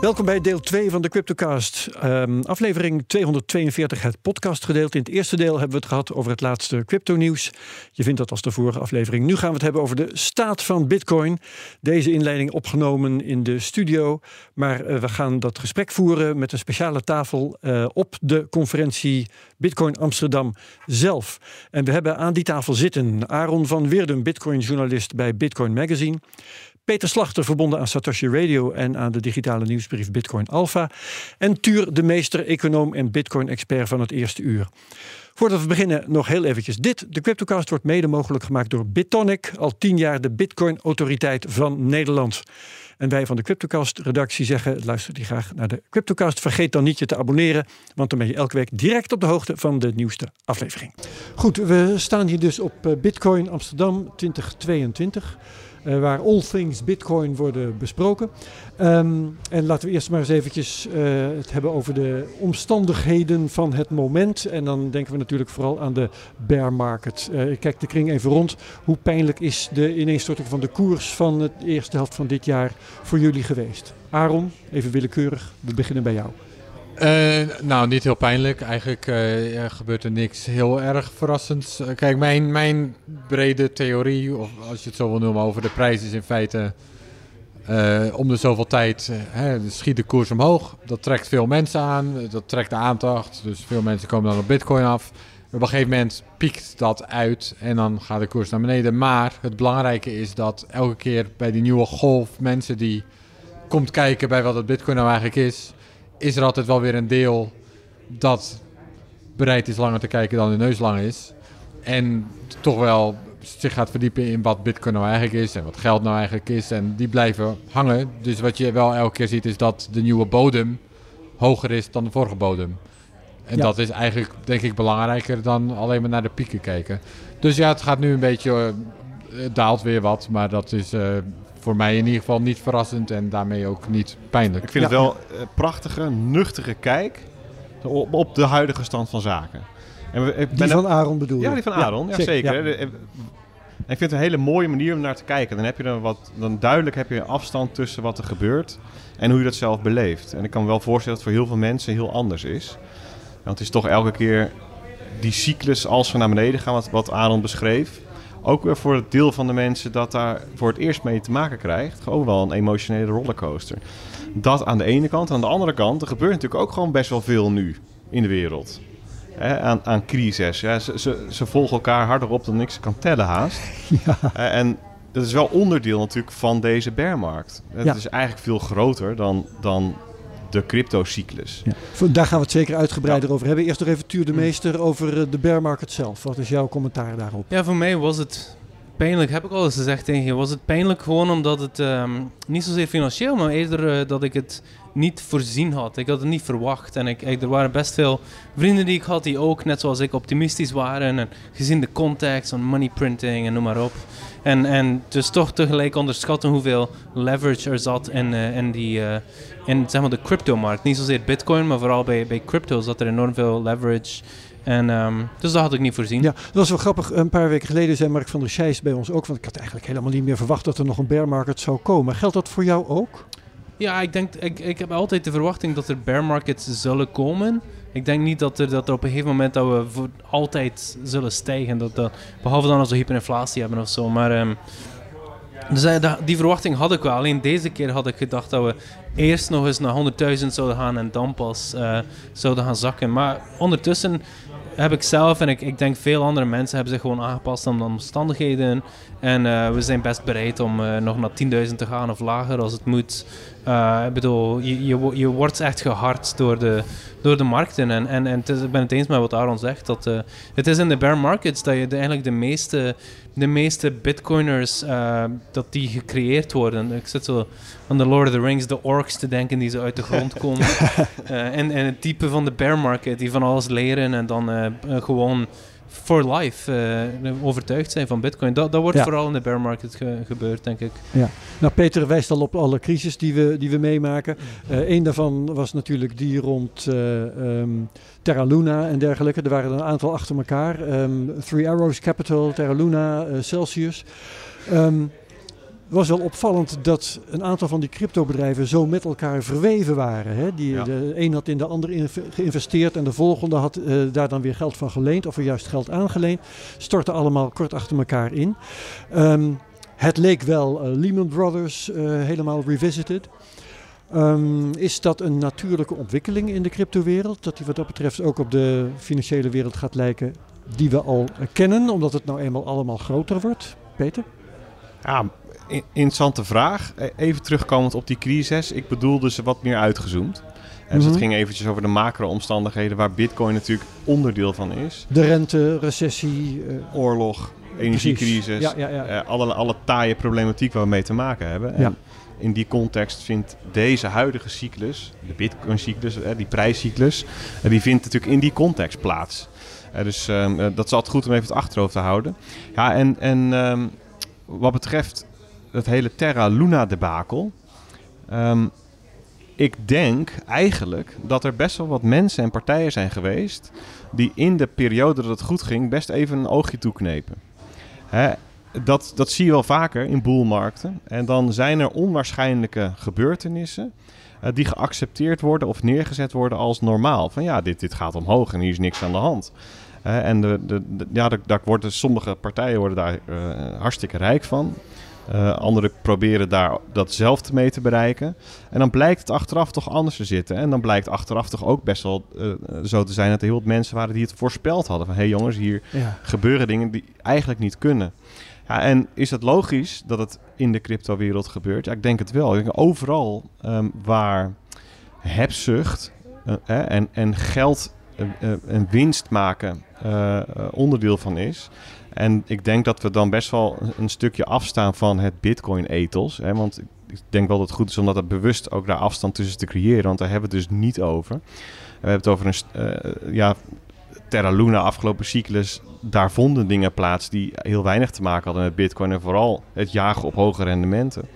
Welkom bij deel 2 van de Cryptocast. Um, aflevering 242, het podcastgedeelte. In het eerste deel hebben we het gehad over het laatste crypto-nieuws. Je vindt dat als de vorige aflevering. Nu gaan we het hebben over de staat van Bitcoin. Deze inleiding opgenomen in de studio. Maar uh, we gaan dat gesprek voeren met een speciale tafel uh, op de conferentie Bitcoin Amsterdam zelf. En we hebben aan die tafel zitten Aaron van Weerden, Bitcoin-journalist bij Bitcoin Magazine. Peter Slachter, verbonden aan Satoshi Radio en aan de digitale nieuwsbrief Bitcoin Alpha. En Tuur de Meester, econoom en Bitcoin-expert van het eerste uur. Voordat we beginnen, nog heel eventjes dit. De Cryptocast wordt mede mogelijk gemaakt door Bitonic, al tien jaar de Bitcoin-autoriteit van Nederland. En wij van de Cryptocast-redactie zeggen: luister die graag naar de Cryptocast. Vergeet dan niet je te abonneren, want dan ben je elke week direct op de hoogte van de nieuwste aflevering. Goed, we staan hier dus op eh, Bitcoin Amsterdam 2022. Uh, waar all things Bitcoin worden besproken. Um, en laten we eerst maar eens eventjes uh, het hebben over de omstandigheden van het moment. En dan denken we natuurlijk vooral aan de bear market. Uh, ik kijk de kring even rond. Hoe pijnlijk is de ineenstorting van de koers van de eerste helft van dit jaar voor jullie geweest? Aaron, even willekeurig, we beginnen bij jou. Uh, nou, niet heel pijnlijk. Eigenlijk uh, gebeurt er niks heel erg verrassends. Uh, kijk, mijn, mijn brede theorie, of als je het zo wil noemen, over de prijs is in feite... om de zoveel tijd hè, schiet de koers omhoog. Dat trekt veel mensen aan, dat trekt de aandacht. Dus veel mensen komen dan op bitcoin af. Op een gegeven moment piekt dat uit en dan gaat de koers naar beneden. Maar het belangrijke is dat elke keer bij die nieuwe golf mensen die komt kijken bij wat het bitcoin nou eigenlijk is is er altijd wel weer een deel dat bereid is langer te kijken dan de neus lang is. En toch wel zich gaat verdiepen in wat Bitcoin nou eigenlijk is en wat geld nou eigenlijk is. En die blijven hangen. Dus wat je wel elke keer ziet is dat de nieuwe bodem hoger is dan de vorige bodem. En dat is eigenlijk, denk ik, belangrijker dan alleen maar naar de pieken kijken. Dus ja, het gaat nu een beetje, uh, het daalt weer wat, maar dat is uh, voor mij in ieder geval niet verrassend en daarmee ook niet pijnlijk. Ik vind het wel een prachtige, nuchtere kijk op, op de huidige stand van zaken. En we, ik die van Aaron bedoel je? Ja, die van Aaron, ja, zeker. Ik vind het een hele mooie manier om naar te kijken. Dan heb je dan wat, dan duidelijk heb je een afstand tussen wat er gebeurt en hoe je dat zelf beleeft. En ik kan me wel voorstellen dat het voor heel veel mensen heel anders is. Want het is toch elke keer die cyclus als we naar beneden gaan, wat, wat Aaron beschreef ook weer voor het deel van de mensen dat daar voor het eerst mee te maken krijgt, gewoon wel een emotionele rollercoaster. Dat aan de ene kant. Aan de andere kant, er gebeurt natuurlijk ook gewoon best wel veel nu in de wereld. aan, aan crisis. Ja, ze, ze, ze, volgen elkaar harder op dan ik ze kan tellen haast. Ja. en dat is wel onderdeel natuurlijk van deze bearmarkt. Het is eigenlijk veel groter dan, dan de cryptocyclus. Ja. Daar gaan we het zeker uitgebreider over hebben. Eerst nog even Tuur de mm. Meester over eh, de bear market zelf. Wat is jouw commentaar daarop? Ja, voor mij was het pijnlijk, heb ik al eens gezegd tegen je. Was het pijnlijk gewoon omdat het um, niet zozeer financieel, maar eerder uh, dat ik het niet voorzien had. Ik had het niet verwacht. En ik, ik, er waren best veel vrienden die ik had die ook, net zoals ik, optimistisch waren. En gezien de context van money printing en noem maar op. En, en dus toch tegelijk onderschatten hoeveel leverage er zat in, uh, in, die, uh, in zeg maar de crypto-markt. Niet zozeer bitcoin, maar vooral bij, bij crypto zat er enorm veel leverage. En, um, dus dat had ik niet voorzien. Ja, dat was wel grappig. Een paar weken geleden zei Mark van der Scheijs bij ons ook... want ik had eigenlijk helemaal niet meer verwacht dat er nog een bear market zou komen. Geldt dat voor jou ook? Ja, ik, denk, ik, ik heb altijd de verwachting dat er bear markets zullen komen. Ik denk niet dat er, dat er op een gegeven moment dat we voor altijd zullen stijgen. Dat, dat, behalve dan als we hyperinflatie hebben of zo. Maar um, dus die verwachting had ik wel. Alleen deze keer had ik gedacht dat we eerst nog eens naar 100.000 zouden gaan en dan pas uh, zouden gaan zakken. Maar ondertussen heb ik zelf en ik, ik denk veel andere mensen hebben zich gewoon aangepast aan de omstandigheden. En uh, we zijn best bereid om uh, nog naar 10.000 te gaan of lager als het moet. Uh, ik bedoel, je, je, je, wordt echt gehard door de, door de markten. En, en, en is, ik ben het eens met wat Aaron zegt. Dat, het is in de bear markets dat je de, eigenlijk de meeste de meeste bitcoiners, uh, dat die gecreëerd worden. Ik zit zo aan The Lord of the Rings, de orks te denken die zo uit de grond komen. en, en het type van de bear market, die van alles leren en dan gewoon for life uh, overtuigd zijn van Bitcoin. Dat, dat wordt vooral in de bear market ge gebeurd, denk ik. Ja. Nou, Peter wijst al op alle crisis die we, die we meemaken. Uh, een daarvan was natuurlijk die rond uh, um, Terra Luna en dergelijke. Er waren een aantal achter elkaar. Um, Three Arrows Capital, Terra Luna, Celsius. Um, het was wel opvallend dat een aantal van die cryptobedrijven zo met elkaar verweven waren. Hè? Die, ja. De een had in de ander geïnvesteerd en de volgende had uh, daar dan weer geld van geleend of er juist geld aangeleend. Stortten allemaal kort achter elkaar in. Um, het leek wel uh, Lehman Brothers uh, helemaal revisited. Um, is dat een natuurlijke ontwikkeling in de cryptowereld? Dat die wat dat betreft ook op de financiële wereld gaat lijken die we al kennen, omdat het nou eenmaal allemaal groter wordt? Peter? Ja, interessante vraag. E, even terugkomend op die crisis. Ik bedoelde ze wat meer uitgezoomd. En dus het ging eventjes over de macro-omstandigheden waar Bitcoin natuurlijk onderdeel van is. De rente, recessie, uh, oorlog, energiecrisis, ja, ja, ja. Uh, alle, alle taaie problematiek waar we mee te maken hebben. En in die context vindt deze huidige cyclus, de Bitcoin-cyclus, uh, die prijscyclus, die vindt natuurlijk in die context plaats. dus um, dat is altijd goed om even het achterhoofd te houden. Ja, en, en um, wat betreft het hele Terra Luna debakel. Um, ik denk eigenlijk dat er best wel wat mensen en partijen zijn geweest die in de periode dat het goed ging best even een oogje toeknepen. Hè, dat, dat zie je wel vaker in boelmarkten. En dan zijn er onwaarschijnlijke gebeurtenissen uh, die geaccepteerd worden of neergezet worden als normaal. Van ja, dit, dit gaat omhoog en hier is niks aan de hand. En de, de, ja, daar worden, sommige partijen worden daar uh, hartstikke rijk van. Uh, anderen proberen daar datzelfde mee te bereiken. En dan blijkt het achteraf toch anders te zitten. En dan blijkt achteraf toch ook best wel uh, zo te zijn dat er heel veel mensen waren die het voorspeld hadden. Van hé hey jongens, hier ja. gebeuren dingen die eigenlijk niet kunnen. Ja, en is het logisch dat het in de cryptowereld gebeurt? Ja, ik denk het wel. Ik denk overal um, waar hebzucht uh, en, en geld en winst maken onderdeel van is en ik denk dat we dan best wel een stukje afstaan van het Bitcoin-ethos. Want ik denk wel dat het goed is om dat bewust ook daar afstand tussen te creëren. Want daar hebben we het dus niet over. We hebben het over een. Uh, ja, Terra Luna, afgelopen cyclus, daar vonden dingen plaats die heel weinig te maken hadden met Bitcoin. En vooral het jagen op hoge rendementen.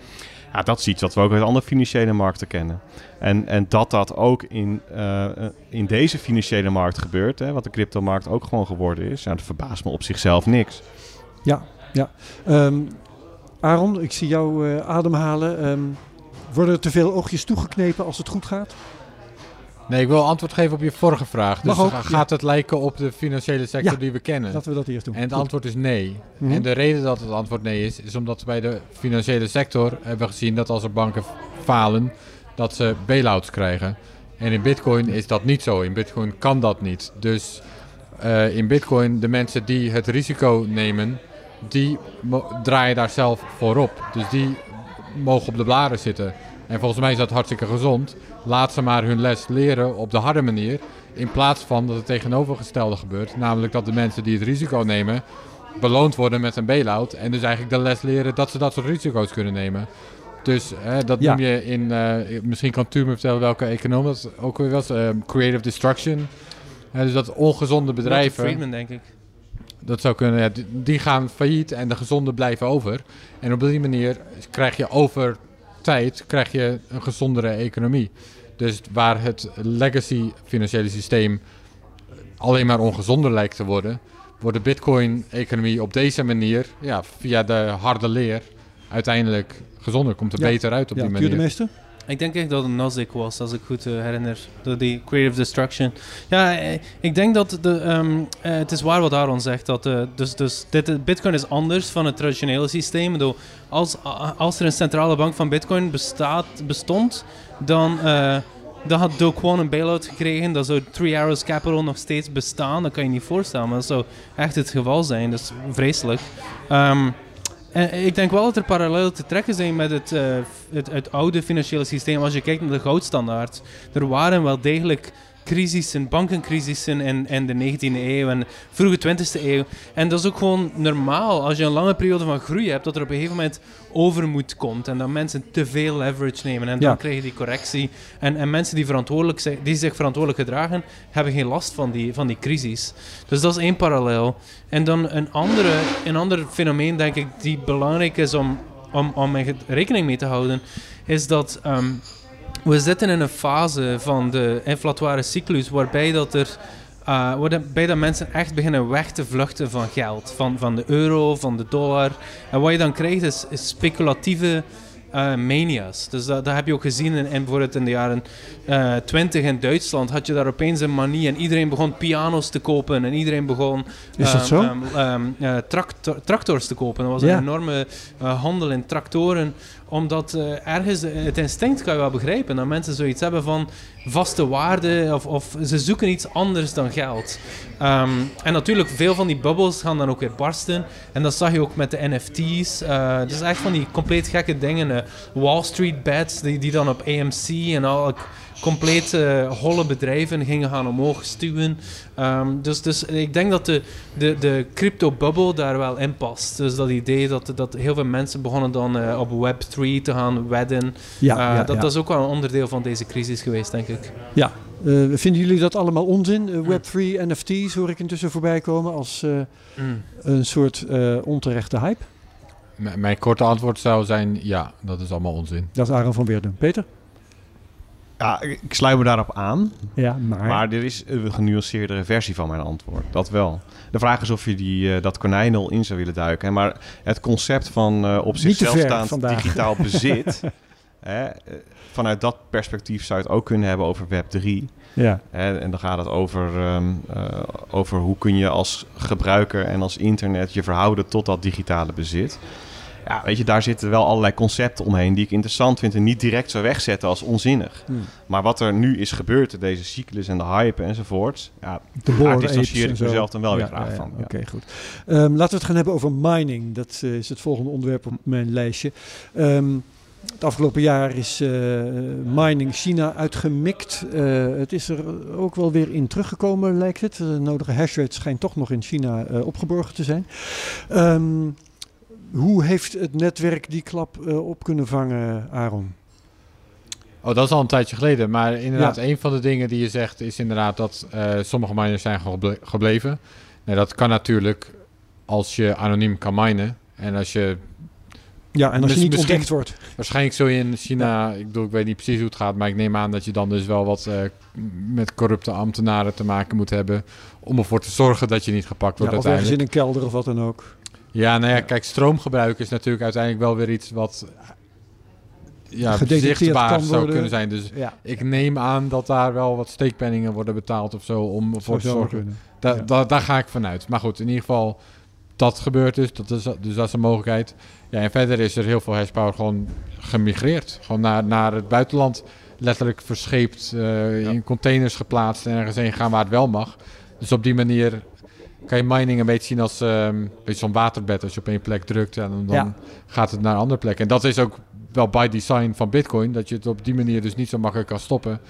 Ja, dat is iets wat we ook uit andere financiële markten kennen. En, en dat dat ook in, uh, in deze financiële markt gebeurt, hè, wat de cryptomarkt ook gewoon geworden is, ja, dat verbaast me op zichzelf niks. Ja, ja. Um, Aaron, ik zie jou uh, ademhalen. Um, worden er te veel oogjes toegeknepen als het goed gaat? Nee, ik wil antwoord geven op je vorige vraag. Dus ook, gaat het lijken op de financiële sector die we kennen? Laten we dat eerst doen. En het Goed. antwoord is nee. -hmm. En de reden dat het antwoord nee is, is omdat bij de financiële sector hebben we gezien dat als er banken falen, dat ze bail-outs krijgen. En in Bitcoin is dat niet zo. In Bitcoin kan dat niet. Dus uh, in Bitcoin, de mensen die het risico nemen, die draaien daar zelf voor op. Dus die mogen op de blaren zitten. En volgens mij is dat hartstikke gezond. Laat ze maar hun les leren op de harde manier. In plaats van dat het tegenovergestelde gebeurt. Namelijk dat de mensen die het risico nemen beloond worden met een bail-out. En dus eigenlijk de les leren dat ze dat soort risico's kunnen nemen. Dus hè, dat ja. noem je in, uh, misschien kan Tuur me vertellen welke econoom dat ook weer was. Uh, creative destruction. Uh, dus dat ongezonde bedrijven. Friedman, denk ik. Dat zou kunnen, ja, die, die gaan failliet en de gezonde blijven over. En op die manier krijg je over tijd krijg je een gezondere economie. Dus waar het legacy financiële systeem alleen maar ongezonder lijkt te worden, wordt de Bitcoin-economie op deze manier, ja, via de harde leer, uiteindelijk gezonder. Komt er ja. beter uit op ja, die manier. de meeste? Ik denk echt dat het Nasdaq was, als ik goed uh, herinner. De, die Creative Destruction. Ja, ik denk dat de, um, het is waar wat Aaron zegt. Dat, uh, dus, dus dit, Bitcoin is anders van het traditionele systeem. Als, als er een centrale bank van Bitcoin bestaat, bestond, dan, dan had Do een bailout gekregen. Dan zou Three Arrows Capital nog steeds bestaan. Dat kan je niet voorstellen, maar dat zou echt het geval zijn. Dat is vreselijk. Um, en ik denk wel dat er parallellen te trekken zijn met het, uh, het, het, oude financiële systeem. Als je kijkt naar de goudstandaard. Er waren wel degelijk crisissen, bankencrisissen in, in de 19e eeuw en vroege 20e eeuw. En dat is ook gewoon normaal als je een lange periode van groei hebt, dat er op een gegeven moment overmoed komt en dat mensen te veel leverage nemen. En Ja. dan krijg je die correctie. En, en mensen die, verantwoordelijk zijn, die zich verantwoordelijk gedragen, hebben geen last van die, van die crisis. Dus dat is één parallel. En dan een, andere, een ander fenomeen, denk ik, die belangrijk is om, om, om rekening mee te houden, is dat ehm, we zitten in een fase van de inflatoire cyclus waarbij dat er eh, waarbij dat mensen echt beginnen weg te vluchten van geld, van, van de euro, van de dollar. En wat je dan krijgt is, is speculatieve eh, mania's. Dus dat, dat heb je ook gezien in, in bijvoorbeeld in de jaren eh 20 in Duitsland. Had je daar opeens een manie en iedereen begon piano's te kopen en iedereen begon Is dat ehm, zo? ehm, ehm, eh, tractor- tractors te kopen. Er was een enorme handel in tractoren omdat eh, ergens eh, het instinct kan je wel begrijpen dat mensen zoiets hebben van vaste waarde of, of ze zoeken iets anders dan geld. Ehm, en natuurlijk, veel van die bubbels gaan dan ook weer barsten. En dat zag je ook met de NFT's. Eh het is echt van die compleet gekke dingen. eh, Wall Street bets die, die dan op AMC en al compleet eh, holle bedrijven gingen gaan omhoog stuwen. Ehm, dus, dus ik denk dat de, de, de crypto-bubble daar wel in past. Dus dat idee dat, dat heel veel mensen begonnen dan eh, op Web3 te gaan wedden. Ja, Eh, ja, dat, ja. dat is ook wel een onderdeel van deze crisis geweest, denk ik. Ja. Eh, vinden jullie dat allemaal onzin? Eh, Web3, NFT's hoor ik intussen voorbij komen als eh, Mm. een soort eh, onterechte hype. M- mijn korte antwoord zou zijn ja, dat is allemaal onzin. Dat is Aaron van Weerden. Peter? Ja, ik sluit me daarop aan. Ja, maar... Maar er is een genuanceerdere versie van mijn antwoord. Dat wel. De vraag is of je die, eh, dat konijn al in zou willen duiken. Hè? Maar het concept van eh, op zichzelf staand vandaag. digitaal bezit... hè, eh, vanuit dat perspectief zou je het ook kunnen hebben over Web3. ja. Hè? En dan gaat het over, ehm, eh, over hoe kun je als gebruiker en als internet je verhouden tot dat digitale bezit. Ja, weet je, daar zitten wel allerlei concepten omheen die ik interessant vind en niet direct zou wegzetten als onzinnig. Hmm. Maar wat er nu is gebeurd, deze cyclus en de hype enzovoort, ja, De daar distancieer ik mezelf dan wel weer graag ja, van. ja. Oké, goed. Ehm, laten we het gaan hebben over mining. Dat eh, is het volgende onderwerp op mijn lijstje. Ehm, het afgelopen jaar is eh, mining China uitgemikt. Eh, het is er ook wel weer in teruggekomen, lijkt het. De nodige hashrate schijnt toch nog in China opgeborgen te zijn. Ehm, hoe heeft het netwerk die klap eh, op kunnen vangen, Aaron? Oh, dat is al een tijdje geleden. Maar inderdaad, een van de dingen die je zegt is inderdaad dat eh, sommige miners zijn geble- gebleven. Nee, dat kan natuurlijk als je anoniem kan minen. En als je Ja, en als je niet ontdekt wordt. waarschijnlijk zo in China, ik bedoel, ik weet niet precies hoe het gaat, maar ik neem aan dat je dan dus wel wat eh, met corrupte ambtenaren te maken moet hebben om ervoor te zorgen dat je niet gepakt Ja, wordt of ergens uiteindelijk. in een kelder of wat dan ook. Ja, nou ja, kijk, stroomgebruik is natuurlijk uiteindelijk wel weer iets wat ja, zichtbaar kan zou kunnen zijn. Dus Ja, ik neem aan dat daar wel wat steekpenningen worden betaald of zo om ervoor zou te zo zorgen. kunnen. Da- Ja. da- daar ga ik vanuit. Maar goed, in ieder geval, dat gebeurt dus. Dat is, dus dat is een mogelijkheid. Ja, en verder is er heel veel hashpower gewoon gemigreerd. Gewoon naar, naar het buitenland. Letterlijk verscheept, eh, in containers geplaatst en ergens heen gaan waar het wel mag. Dus op die manier kan je mining een beetje zien als ehm, een beetje zo'n waterbed. Als je op één plek drukt, en dan, dan Ja. gaat het naar een andere plek. En dat is ook wel by design van Bitcoin. Dat je het op die manier dus niet zo makkelijk kan stoppen.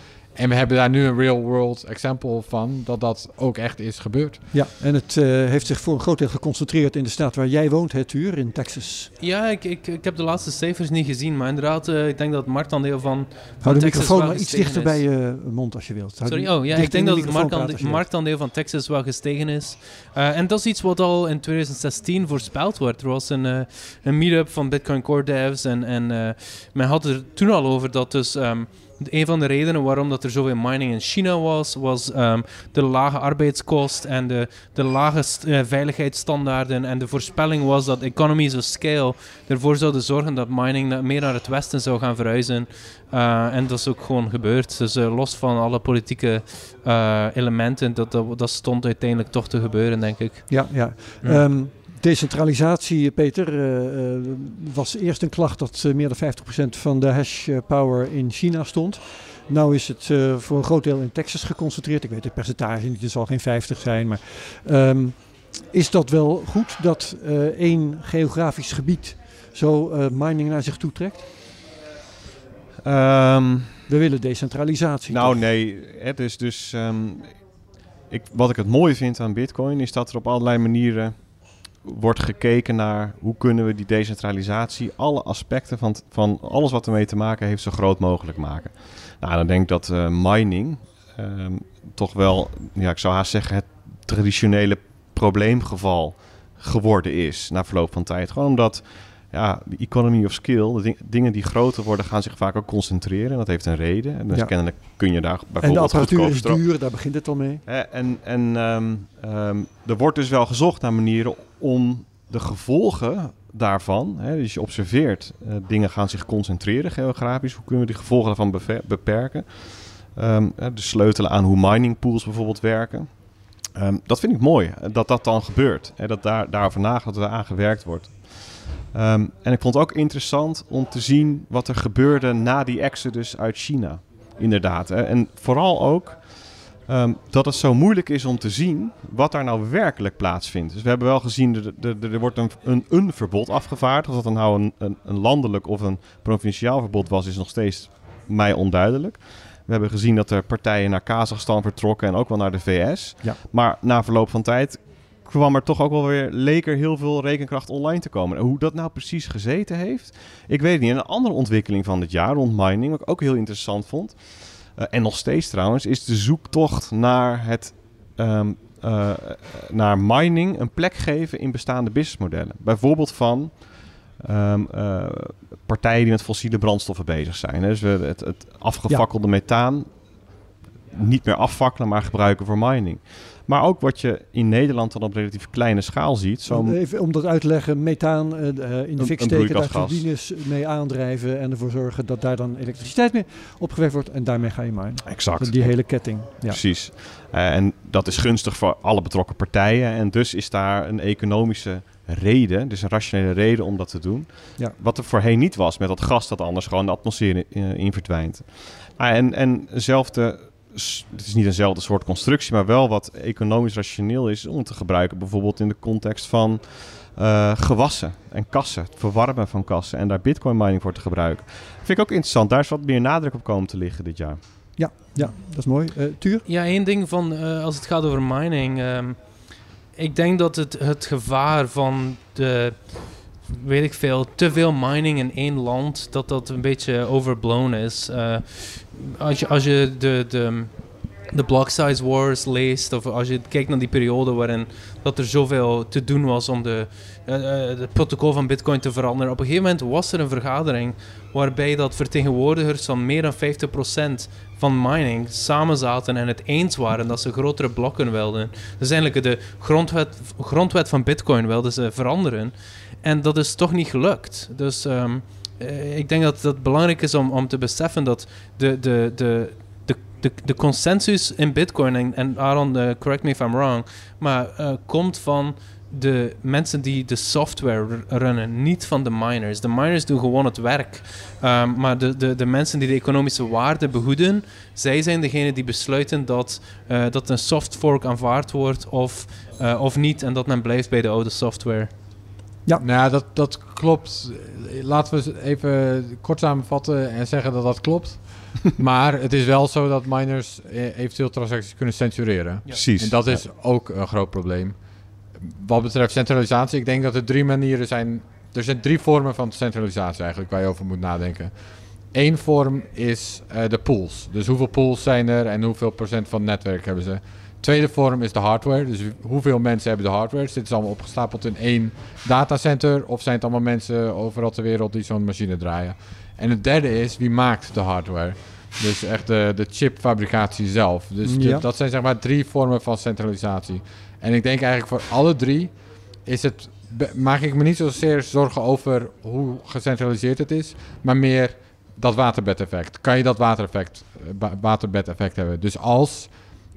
En we hebben daar nu een real world example van dat dat ook echt is gebeurd. Ja, en het eh, heeft zich voor een groot deel geconcentreerd in de staat waar jij woont, het Tuur, in Texas. Ja, ik, ik, ik heb de laatste cijfers niet gezien, maar inderdaad, eh, ik denk dat het marktaandeel van, Hou de Texas microfoon maar iets dichter bij je mond als je wilt. Sorry, oh ja, ik denk de dat het marktaandeel, van Texas wel gestegen is. Eh, en dat is iets wat al in 2016 voorspeld werd. Er was een, eh, een meetup van Bitcoin Core Devs en, en eh, men had er toen al over dat dus... ehm, een van de redenen waarom dat er zoveel mining in China was, was ehm, de lage arbeidskost en de, de lage eh, veiligheidsstandaarden. En de voorspelling was dat economies of scale ervoor zouden zorgen dat mining meer naar het westen zou gaan verhuizen. Eh, en dat is ook gewoon gebeurd. Dus eh, los van alle politieke elementen, dat, dat, dat stond uiteindelijk toch te gebeuren, denk ik. Ja, ja. Ja. Ehm, decentralisatie, Peter, eh, was eerst een klacht dat eh, meer dan 50% van de hash power in China stond. Nou is het voor een groot deel in Texas geconcentreerd. Ik weet het percentage niet, het zal geen 50 zijn. Maar ehm, is dat wel goed dat één geografisch gebied zo mining naar zich toe trekt? Ehm, We willen decentralisatie. Nou, toch? nee. Hè, dus dus ehm, ik, wat ik het mooie vind aan Bitcoin is dat er op allerlei manieren wordt gekeken naar hoe kunnen we die decentralisatie, alle aspecten van, van alles wat ermee te maken heeft, zo groot mogelijk maken. Nou, dan denk ik dat eh, mining ehm, toch wel, ja, ik zou haast zeggen, het traditionele probleemgeval geworden is na verloop van tijd. Gewoon omdat ja, de economy of skill, de ding- dingen die groter worden, gaan zich vaak ook concentreren. En dat heeft een reden. En dus Ja. kennelijk kun je daar en de bijvoorbeeld apparatuur is duur, daar begint het al mee. En en ehm, ehm, er wordt dus wel gezocht naar manieren om de gevolgen daarvan, hè, dus je observeert, eh, dingen gaan zich concentreren geografisch. Hoe kunnen we die gevolgen daarvan beperken? Ehm, dus sleutelen aan hoe mining pools bijvoorbeeld werken. Dat vind ik mooi, eh, dat dat dan gebeurt. Hè, dat daar, daarover nagedacht dat er aan gewerkt wordt. Ehm, en ik vond het ook interessant om te zien wat er gebeurde na die exodus uit China. Inderdaad. Hè. En vooral ook Ehm, dat het zo moeilijk is om te zien wat daar nou werkelijk plaatsvindt. Dus we hebben wel gezien, er, er, er wordt een, een, een verbod afgevaardigd. Of dat dan nou een, een, een landelijk of een provinciaal verbod was, is nog steeds mij onduidelijk. We hebben gezien dat er partijen naar Kazachstan vertrokken en ook wel naar de VS. Ja. Maar na verloop van tijd kwam er toch ook wel weer, leek er heel veel rekenkracht online te komen. En hoe dat nou precies gezeten heeft, ik weet het niet. En een andere ontwikkeling van dit jaar rond mining, wat ik ook heel interessant vond, eh, en nog steeds trouwens, is de zoektocht naar het ehm, eh, naar mining een plek geven in bestaande businessmodellen. Bijvoorbeeld van ehm, eh, partijen die met fossiele brandstoffen bezig zijn. hè. Dus we het, het afgefakkelde methaan niet meer afvakkelen, maar gebruiken voor mining. Maar ook wat je in Nederland dan op relatief kleine schaal ziet. Zo Even om dat uit te leggen, methaan eh, eh, in de Een- fik steken, daar turbines mee aandrijven en ervoor zorgen dat daar dan elektriciteit mee opgewekt wordt en daarmee ga je minen. exact. Die hele ketting. Ja. Precies. Eh, en dat is gunstig voor alle betrokken partijen. En dus is daar een economische reden, dus een rationele reden om dat te doen. Ja. Wat er voorheen niet was met dat gas dat anders gewoon de atmosfeer in, in verdwijnt. Ah, en, en eenzelfde, s- het is niet eenzelfde soort constructie, maar wel wat economisch rationeel is om te gebruiken. Bijvoorbeeld in de context van eh, gewassen en kassen, het verwarmen van kassen en daar bitcoin mining voor te gebruiken. Vind ik ook interessant. Daar is wat meer nadruk op komen te liggen dit jaar. Ja, ja, dat is mooi. Eh Tuur? Ja, één ding van eh, als het gaat over mining. ehm, ik denk dat het, het gevaar van de, weet ik veel, te veel mining in één land, dat dat een beetje overblown is. Eh, als je, de, de, de block size wars leest, of als je kijkt naar die periode waarin dat er zoveel te doen was om de, eh, eh, het protocol van Bitcoin te veranderen. Op een gegeven moment was er een vergadering waarbij dat vertegenwoordigers van meer dan 50% van mining samen zaten en het eens waren dat ze grotere blokken wilden. Dus eigenlijk de grondwet, grondwet van Bitcoin wilden ze veranderen. En dat is toch niet gelukt. Dus ehm, eh, ik denk dat het belangrijk is om, om te beseffen dat de, de, de, de, de, de consensus in Bitcoin, en, en Aaron, eh, correct me if I'm wrong, maar eh, komt van de mensen die de software runnen, niet van de miners. De miners doen gewoon het werk. Ehm, maar de, de, de mensen die de economische waarde behoeden, zij zijn degene die besluiten dat, eh, dat een soft fork aanvaard wordt of, eh, of niet en dat men blijft bij de oude software. Nou ja, dat, dat klopt. Laten we het even kort samenvatten en zeggen dat dat klopt. maar het is wel zo dat miners eh, eventueel transacties kunnen censureren. Precies. En dat is ook een groot probleem. Wat betreft centralisatie, ik denk dat er drie manieren zijn. Er zijn drie vormen van centralisatie eigenlijk waar je over moet nadenken. Eén vorm is eh, de pools. Dus hoeveel pools zijn er en hoeveel procent van het netwerk hebben ze. Tweede vorm is de hardware. Dus hoeveel mensen hebben de hardware? Zitten ze allemaal opgestapeld in één datacenter? Of zijn het allemaal mensen overal ter wereld die zo'n machine draaien? En het derde is, wie maakt de hardware? Dus echt de, de chipfabricatie zelf. Dus Ja. dat zijn zeg maar drie vormen van centralisatie. En ik denk eigenlijk voor alle drie is het, maak ik me niet zozeer zorgen over hoe gecentraliseerd het is, maar meer dat waterbedeffect. Kan je dat watereffect, eh, waterbedeffect hebben? Dus als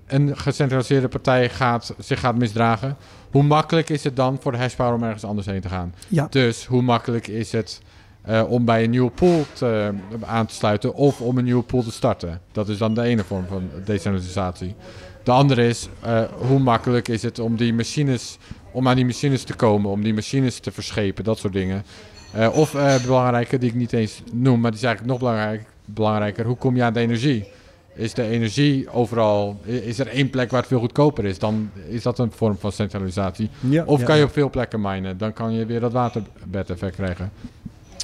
een gecentraliseerde partij gaat, zich gaat misdragen, hoe makkelijk is het dan voor de hashpower om ergens anders heen te gaan? Ja. Dus hoe makkelijk is het eh, om bij een nieuwe pool te, aan te sluiten of om een nieuwe pool te starten? Dat is dan de ene vorm van decentralisatie. De andere is, eh, hoe makkelijk is het om die machines, om aan die machines te komen, om die machines te verschepen, dat soort dingen. Eh, of eh belangrijke, die ik niet eens noem, maar die is eigenlijk nog belangrijk, belangrijker, hoe kom je aan de energie? Is de energie overal, is er één plek waar het veel goedkoper is? Dan is dat een vorm van centralisatie. Ja, Of ja, kan je op veel plekken minen? Dan kan je weer dat waterbed-effect krijgen.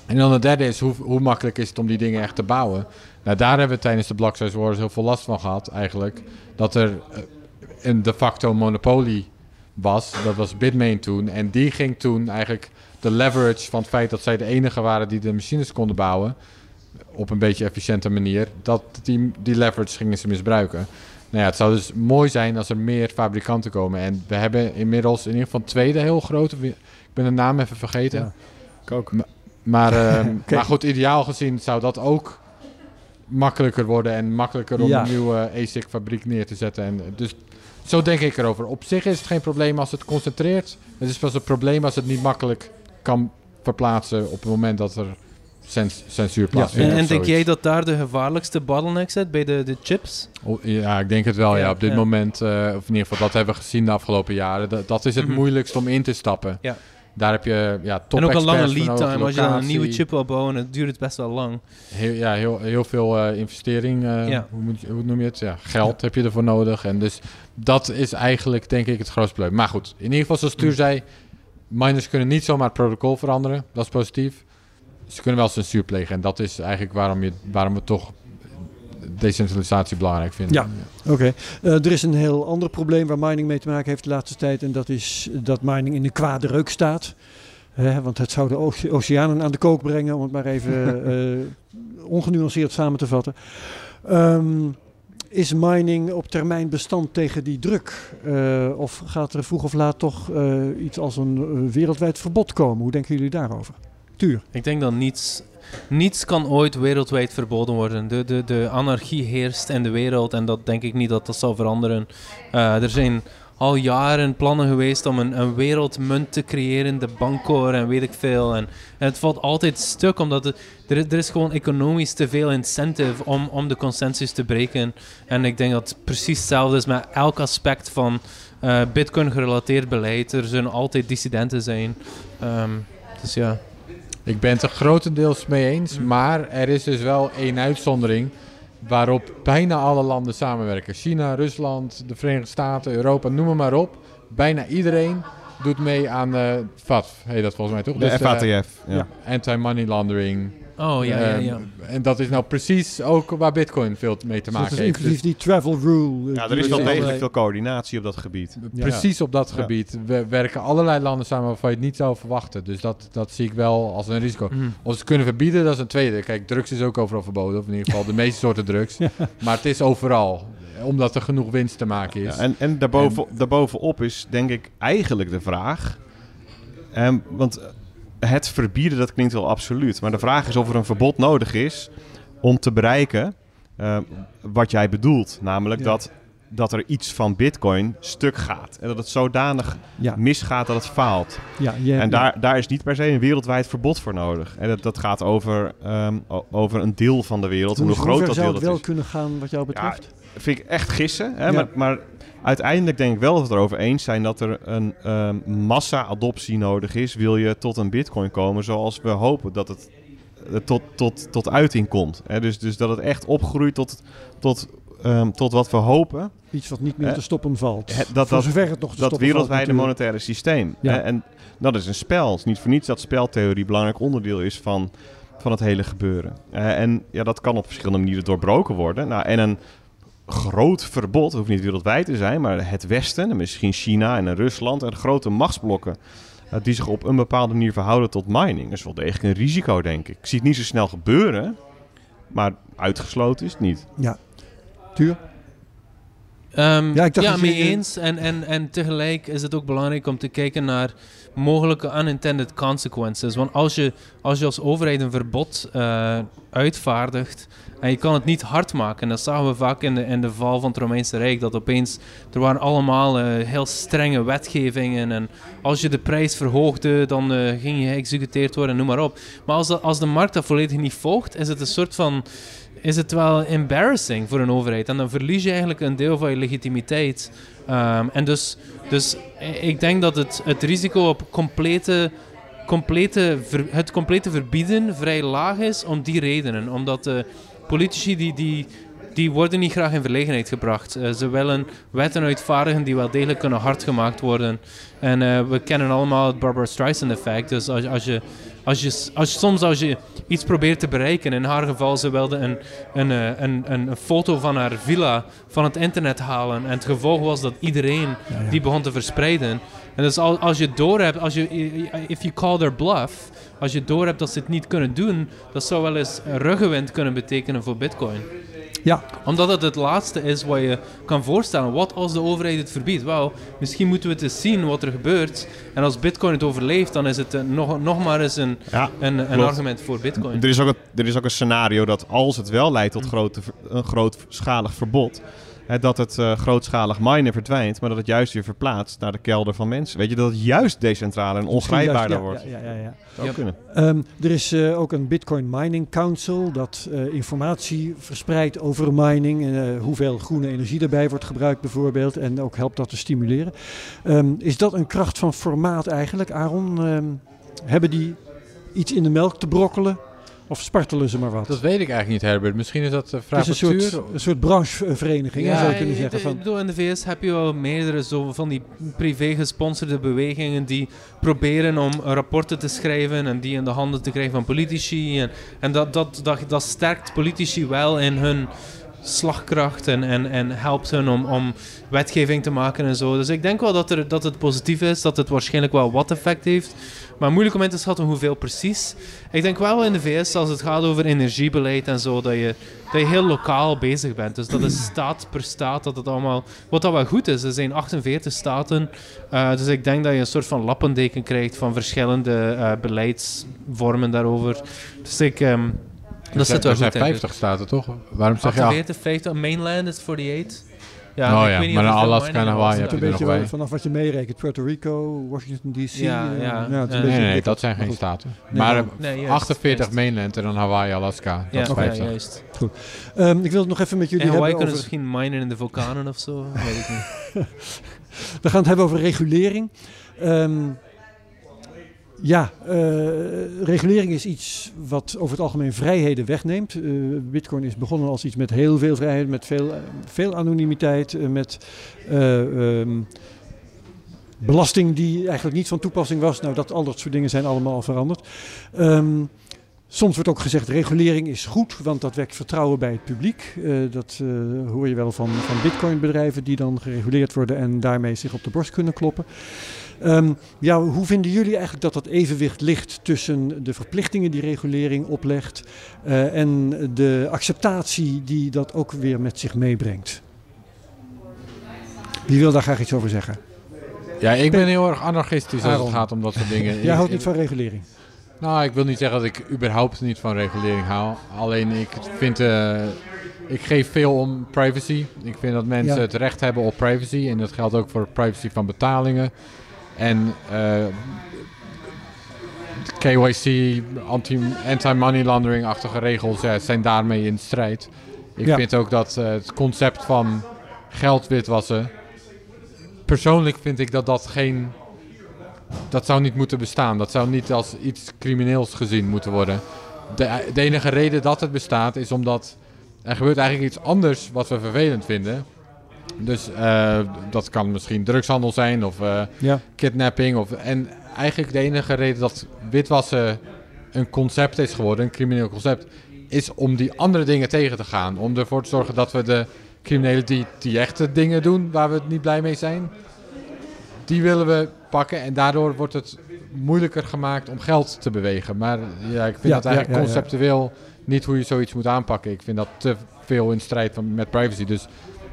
En dan de derde is, hoe, hoe makkelijk is het om die dingen echt te bouwen? Nou, daar hebben we tijdens de Block Size Wars heel veel last van gehad, eigenlijk. Dat er eh, een de facto monopolie was. Dat was Bitmain toen. En die ging toen eigenlijk de leverage van het feit dat zij de enige waren die de machines konden bouwen. Op een beetje efficiënte manier. Dat die, die leverage gingen ze misbruiken. Nou ja, het zou dus mooi zijn als er meer fabrikanten komen. En we hebben inmiddels in ieder geval tweede heel grote. Ik ben de naam even vergeten. Ja, ik ook. Maar, ehm, Oké. maar goed, ideaal gezien zou dat ook makkelijker worden. En makkelijker om Ja. een nieuwe ASIC-fabriek neer te zetten. En dus zo denk ik erover. Op zich is het geen probleem als het concentreert. Het is pas een probleem als het niet makkelijk kan verplaatsen op het moment dat er cens- censuur plaatsvindt. En, denk jij dat daar de gevaarlijkste bottleneck zit bij de, de chips? Oh, Ja, ik denk het wel. Ja, Ja, op dit ja. moment, eh, of in ieder geval dat hebben we gezien de afgelopen jaren. Dat, dat is het Mhm. moeilijkst om in te stappen. Ja. Daar heb je ja, top en ook een lange lead time. Als je dan een nieuwe chip wil bouwen, het duurt het best wel lang. Heel, ja, heel, heel veel eh, investering. eh, Ja. hoe, moet je, hoe noem je het? Ja, geld heb je ervoor nodig. En dus dat is eigenlijk, denk ik, het grootste probleem. Maar goed, in ieder geval, zoals Stuur zei, miners kunnen niet zomaar het protocol veranderen. Dat is positief. Ze kunnen wel censuur plegen. En dat is eigenlijk waarom, je, waarom we toch decentralisatie belangrijk vinden. Ja. Oké. Eh, er is een heel ander probleem waar mining mee te maken heeft de laatste tijd. En dat is dat mining in de kwade reuk staat. Want het zou de oce- oceanen aan de kook brengen, om het maar even eh, ongenuanceerd samen te vatten. Ehm, is mining op termijn bestand tegen die druk? Eh, of gaat er vroeg of laat toch iets als een wereldwijd verbod komen? Hoe denken jullie daarover? Ik denk dat niets, niets kan ooit wereldwijd verboden worden. De, de, de anarchie heerst in de wereld en dat denk ik niet dat dat zal veranderen. Eh, er zijn al jaren plannen geweest om een, een wereldmunt te creëren, de Bancor en weet ik veel. En, het valt altijd stuk omdat er, er is gewoon economisch te veel incentive om, om de consensus te breken. En ik denk dat het precies hetzelfde is met elk aspect van eh, Bitcoin gerelateerd beleid. Er zullen altijd dissidenten zijn. Ehm, dus ja. Ik ben het er grotendeels mee eens, maar er is dus wel één uitzondering waarop bijna alle landen samenwerken. China, Rusland, de Verenigde Staten, Europa, noem maar, op. Bijna iedereen doet mee aan de FATF, heet dat volgens mij toch? De Dus, eh, FATF. ja. Anti-money laundering. Oh ja, ja, Ehm, ja. En dat is nou precies ook waar Bitcoin veel mee te Dus maken heeft. inclusief Dus die travel rule. Ja, er is wel degelijk veel coördinatie op dat gebied. Ja. Precies op dat Ja. gebied we werken allerlei landen samen waarvan je het niet zou verwachten. Dus dat, dat zie ik wel als een risico. Ze kunnen verbieden, dat is een tweede. Kijk, drugs is ook overal verboden. Of in ieder geval de meeste soorten drugs. Maar het is overal. Omdat er genoeg winst te maken is. Ja, en en daarboven, daarbovenop is denk ik eigenlijk de vraag... ehm, want het verbieden, dat klinkt wel absoluut. Maar de vraag is of er een verbod nodig is om te bereiken ehm, wat jij bedoelt. Namelijk Ja. dat, dat er iets van bitcoin stuk gaat. En dat het zodanig Ja, misgaat dat het faalt. ja, je- En daar, daar is niet per se een wereldwijd verbod voor nodig. En dat, dat gaat over, ehm, over een deel van de wereld. En hoe, hoe groot ver dat zou deel het dat wel is. kunnen gaan wat jou betreft? vind ik echt gissen. Hè? Maar, maar uiteindelijk denk ik wel dat we het erover eens zijn dat er een ehm, massa-adoptie nodig is. Wil je tot een bitcoin komen zoals we hopen dat het eh, tot, tot, tot uiting komt. Hè? Dus, dus dat het echt opgroeit tot, tot, ehm, tot wat we hopen. Iets wat niet meer te stoppen valt. dat- Voor dat- zover het nog te Dat stoppen wereldwijde valt, monetaire systeem. Ja. Hè? En dat is een spel. Het is niet voor niets dat speltheorie belangrijk onderdeel is van, van het hele gebeuren. En ja, dat kan op verschillende manieren doorbroken worden. Nou, en een groot verbod, hoeft niet wereldwijd te zijn, maar het Westen, en misschien China en Rusland en grote machtsblokken eh, die zich op een bepaalde manier verhouden tot mining, is wel degelijk een risico, denk ik. Ik zie het niet zo snel gebeuren, maar uitgesloten is het niet. Tuur? Ehm, Ja, ik dacht ja, je- mee eens. En, en, en tegelijk is het ook belangrijk om te kijken naar mogelijke unintended consequences. Want als je als, je als overheid een verbod eh, uitvaardigt en je kan het niet hard maken, dat zagen we vaak in de, in de val van het Romeinse Rijk, dat opeens, er waren allemaal eh, heel strenge wetgevingen en als je de prijs verhoogde, dan eh, ging je geëxecuteerd worden, noem maar op. Maar als de, als de markt dat volledig niet volgt, is het een soort van is het wel embarrassing voor een overheid. En dan verlies je eigenlijk een deel van je legitimiteit. Ehm, en dus, dus i- ik denk dat het, het risico op complete, complete het complete verbieden vrij laag is om die redenen. Omdat de, politici die, die, die worden niet graag in verlegenheid gebracht. Uh, ze willen wetten uitvaardigen die wel degelijk kunnen hard gemaakt worden. En uh, we kennen allemaal het Barbara Streisand effect. Dus als, als je als je, als, soms als je iets probeert te bereiken, in haar geval, ze wilde een, een, eh, een, een, een, foto van haar villa van het internet halen. En het gevolg was dat iedereen die begon te verspreiden. En dus als, als je door hebt, als je, if you call their bluff, als je door hebt dat ze het niet kunnen doen, dat zou wel eens ruggenwind kunnen betekenen voor Bitcoin. Ja. Omdat het het laatste is wat je kan voorstellen. Wat als de overheid het verbiedt? Wel, misschien moeten we het eens zien wat er gebeurt. En als Bitcoin het overleeft, dan is het nog, nog maar eens een, een, een argument voor Bitcoin. Er is, ook een, er is ook een scenario dat als het wel leidt tot grote, een grootschalig verbod dat het uh, grootschalig minen verdwijnt, maar dat het juist weer verplaatst naar de kelder van mensen. Weet je, dat het juist decentraal en ongrijpbaarder wordt. Ja, ja, ja. ja. Zou kunnen. Um, er is uh, ook een Bitcoin Mining Council dat uh, informatie verspreidt over mining. en hoeveel groene energie erbij wordt gebruikt bijvoorbeeld. En ook helpt dat te stimuleren. Um, is dat een kracht van formaat eigenlijk, Aaron? Um, hebben die iets in de melk te brokkelen? Of spartelen ze maar wat? Dat weet ik eigenlijk niet, Herbert. Misschien is dat uh, vrij Het is een soort, een soort branchevereniging, ja, zou je kunnen zeggen. Van... bedoel, in de VS heb je wel meerdere zo van die privé gesponsorde bewegingen die proberen om rapporten te schrijven en die in de handen te krijgen van politici. En, en dat, dat, dat, dat sterkt politici wel in hun slagkracht en, en, en helpt hun om, om wetgeving te maken en zo. Dus ik denk wel dat, er, dat het positief is, dat het waarschijnlijk wel wat effect heeft. Maar moeilijk om in te schatten hoeveel precies. Ik denk wel in de VS, als het gaat over energiebeleid en zo, dat je, dat je heel lokaal bezig bent. Dus dat is staat per staat, dat het allemaal... Wat dat wel goed is, er zijn 48 staten. Uh, dus ik denk dat je een soort van lappendeken krijgt van verschillende uh, beleidsvormen daarover. Dus ik... Um, dat zit wel er zijn 50 staten, toch? Waarom zeg je 48, 50, mainland is 48. Ja, oh, ja. maar naar Alaska en Hawaii heb je er nog bij. Vanaf wat je meerekent, Puerto Rico, Washington DC. Ja, uh, ja. ja nee, nee, nee, dat zijn geen staten. Nee, maar nee, 48 juist. mainland en dan Hawaii, Alaska. Ja, dat is ja, juist. Goed. Um, ik wil het nog even met jullie en hebben Hawaii over... kunnen misschien minen in de vulkanen of zo, weet ik niet. We gaan het hebben over regulering. Um, ja, uh, regulering is iets wat over het algemeen vrijheden wegneemt. Uh, Bitcoin is begonnen als iets met heel veel vrijheid, met veel, veel anonimiteit, met um, belasting die eigenlijk niet van toepassing was. Nou, dat, al dat soort dingen zijn allemaal al veranderd. Um, Soms wordt ook gezegd regulering is goed, want dat wekt vertrouwen bij het publiek. Dat hoor je wel van, van bitcoinbedrijven die dan gereguleerd worden en daarmee zich op de borst kunnen kloppen. Um, ja, hoe vinden jullie eigenlijk dat dat evenwicht ligt tussen de verplichtingen die regulering oplegt uh, en de acceptatie die dat ook weer met zich meebrengt? Wie wil daar graag iets over zeggen? Ja, ik ben heel erg anarchistisch als het gaat om dat soort dingen. Jij houdt niet van regulering? Nou, ik wil niet zeggen dat ik überhaupt niet van regulering hou. Alleen ik vind, uh, ik geef veel om privacy. Ik vind dat mensen ja. het recht hebben op privacy. En dat geldt ook voor privacy van betalingen. En uh, KYC, anti-money laundering-achtige regels ja, zijn daarmee in strijd. Ik ja. vind ook dat uh, het concept van geld witwassen. Persoonlijk vind ik dat dat geen dat zou niet moeten bestaan. Dat zou niet als iets crimineels gezien moeten worden. De, de, enige reden dat het bestaat is omdat er gebeurt eigenlijk iets anders wat we vervelend vinden. Dus uh, dat kan misschien drugshandel zijn of uh, ja. kidnapping. Of, en eigenlijk de enige reden dat witwassen een concept is geworden, een crimineel concept, is om die andere dingen tegen te gaan. Om ervoor te zorgen dat we de criminelen die, die echte dingen doen waar we niet blij mee zijn, die willen we pakken. En daardoor wordt het moeilijker gemaakt om geld te bewegen. Maar ja, ik vind ja, dat eigenlijk ja, conceptueel niet hoe je zoiets moet aanpakken. Ik vind dat te veel in strijd van, met privacy. Dus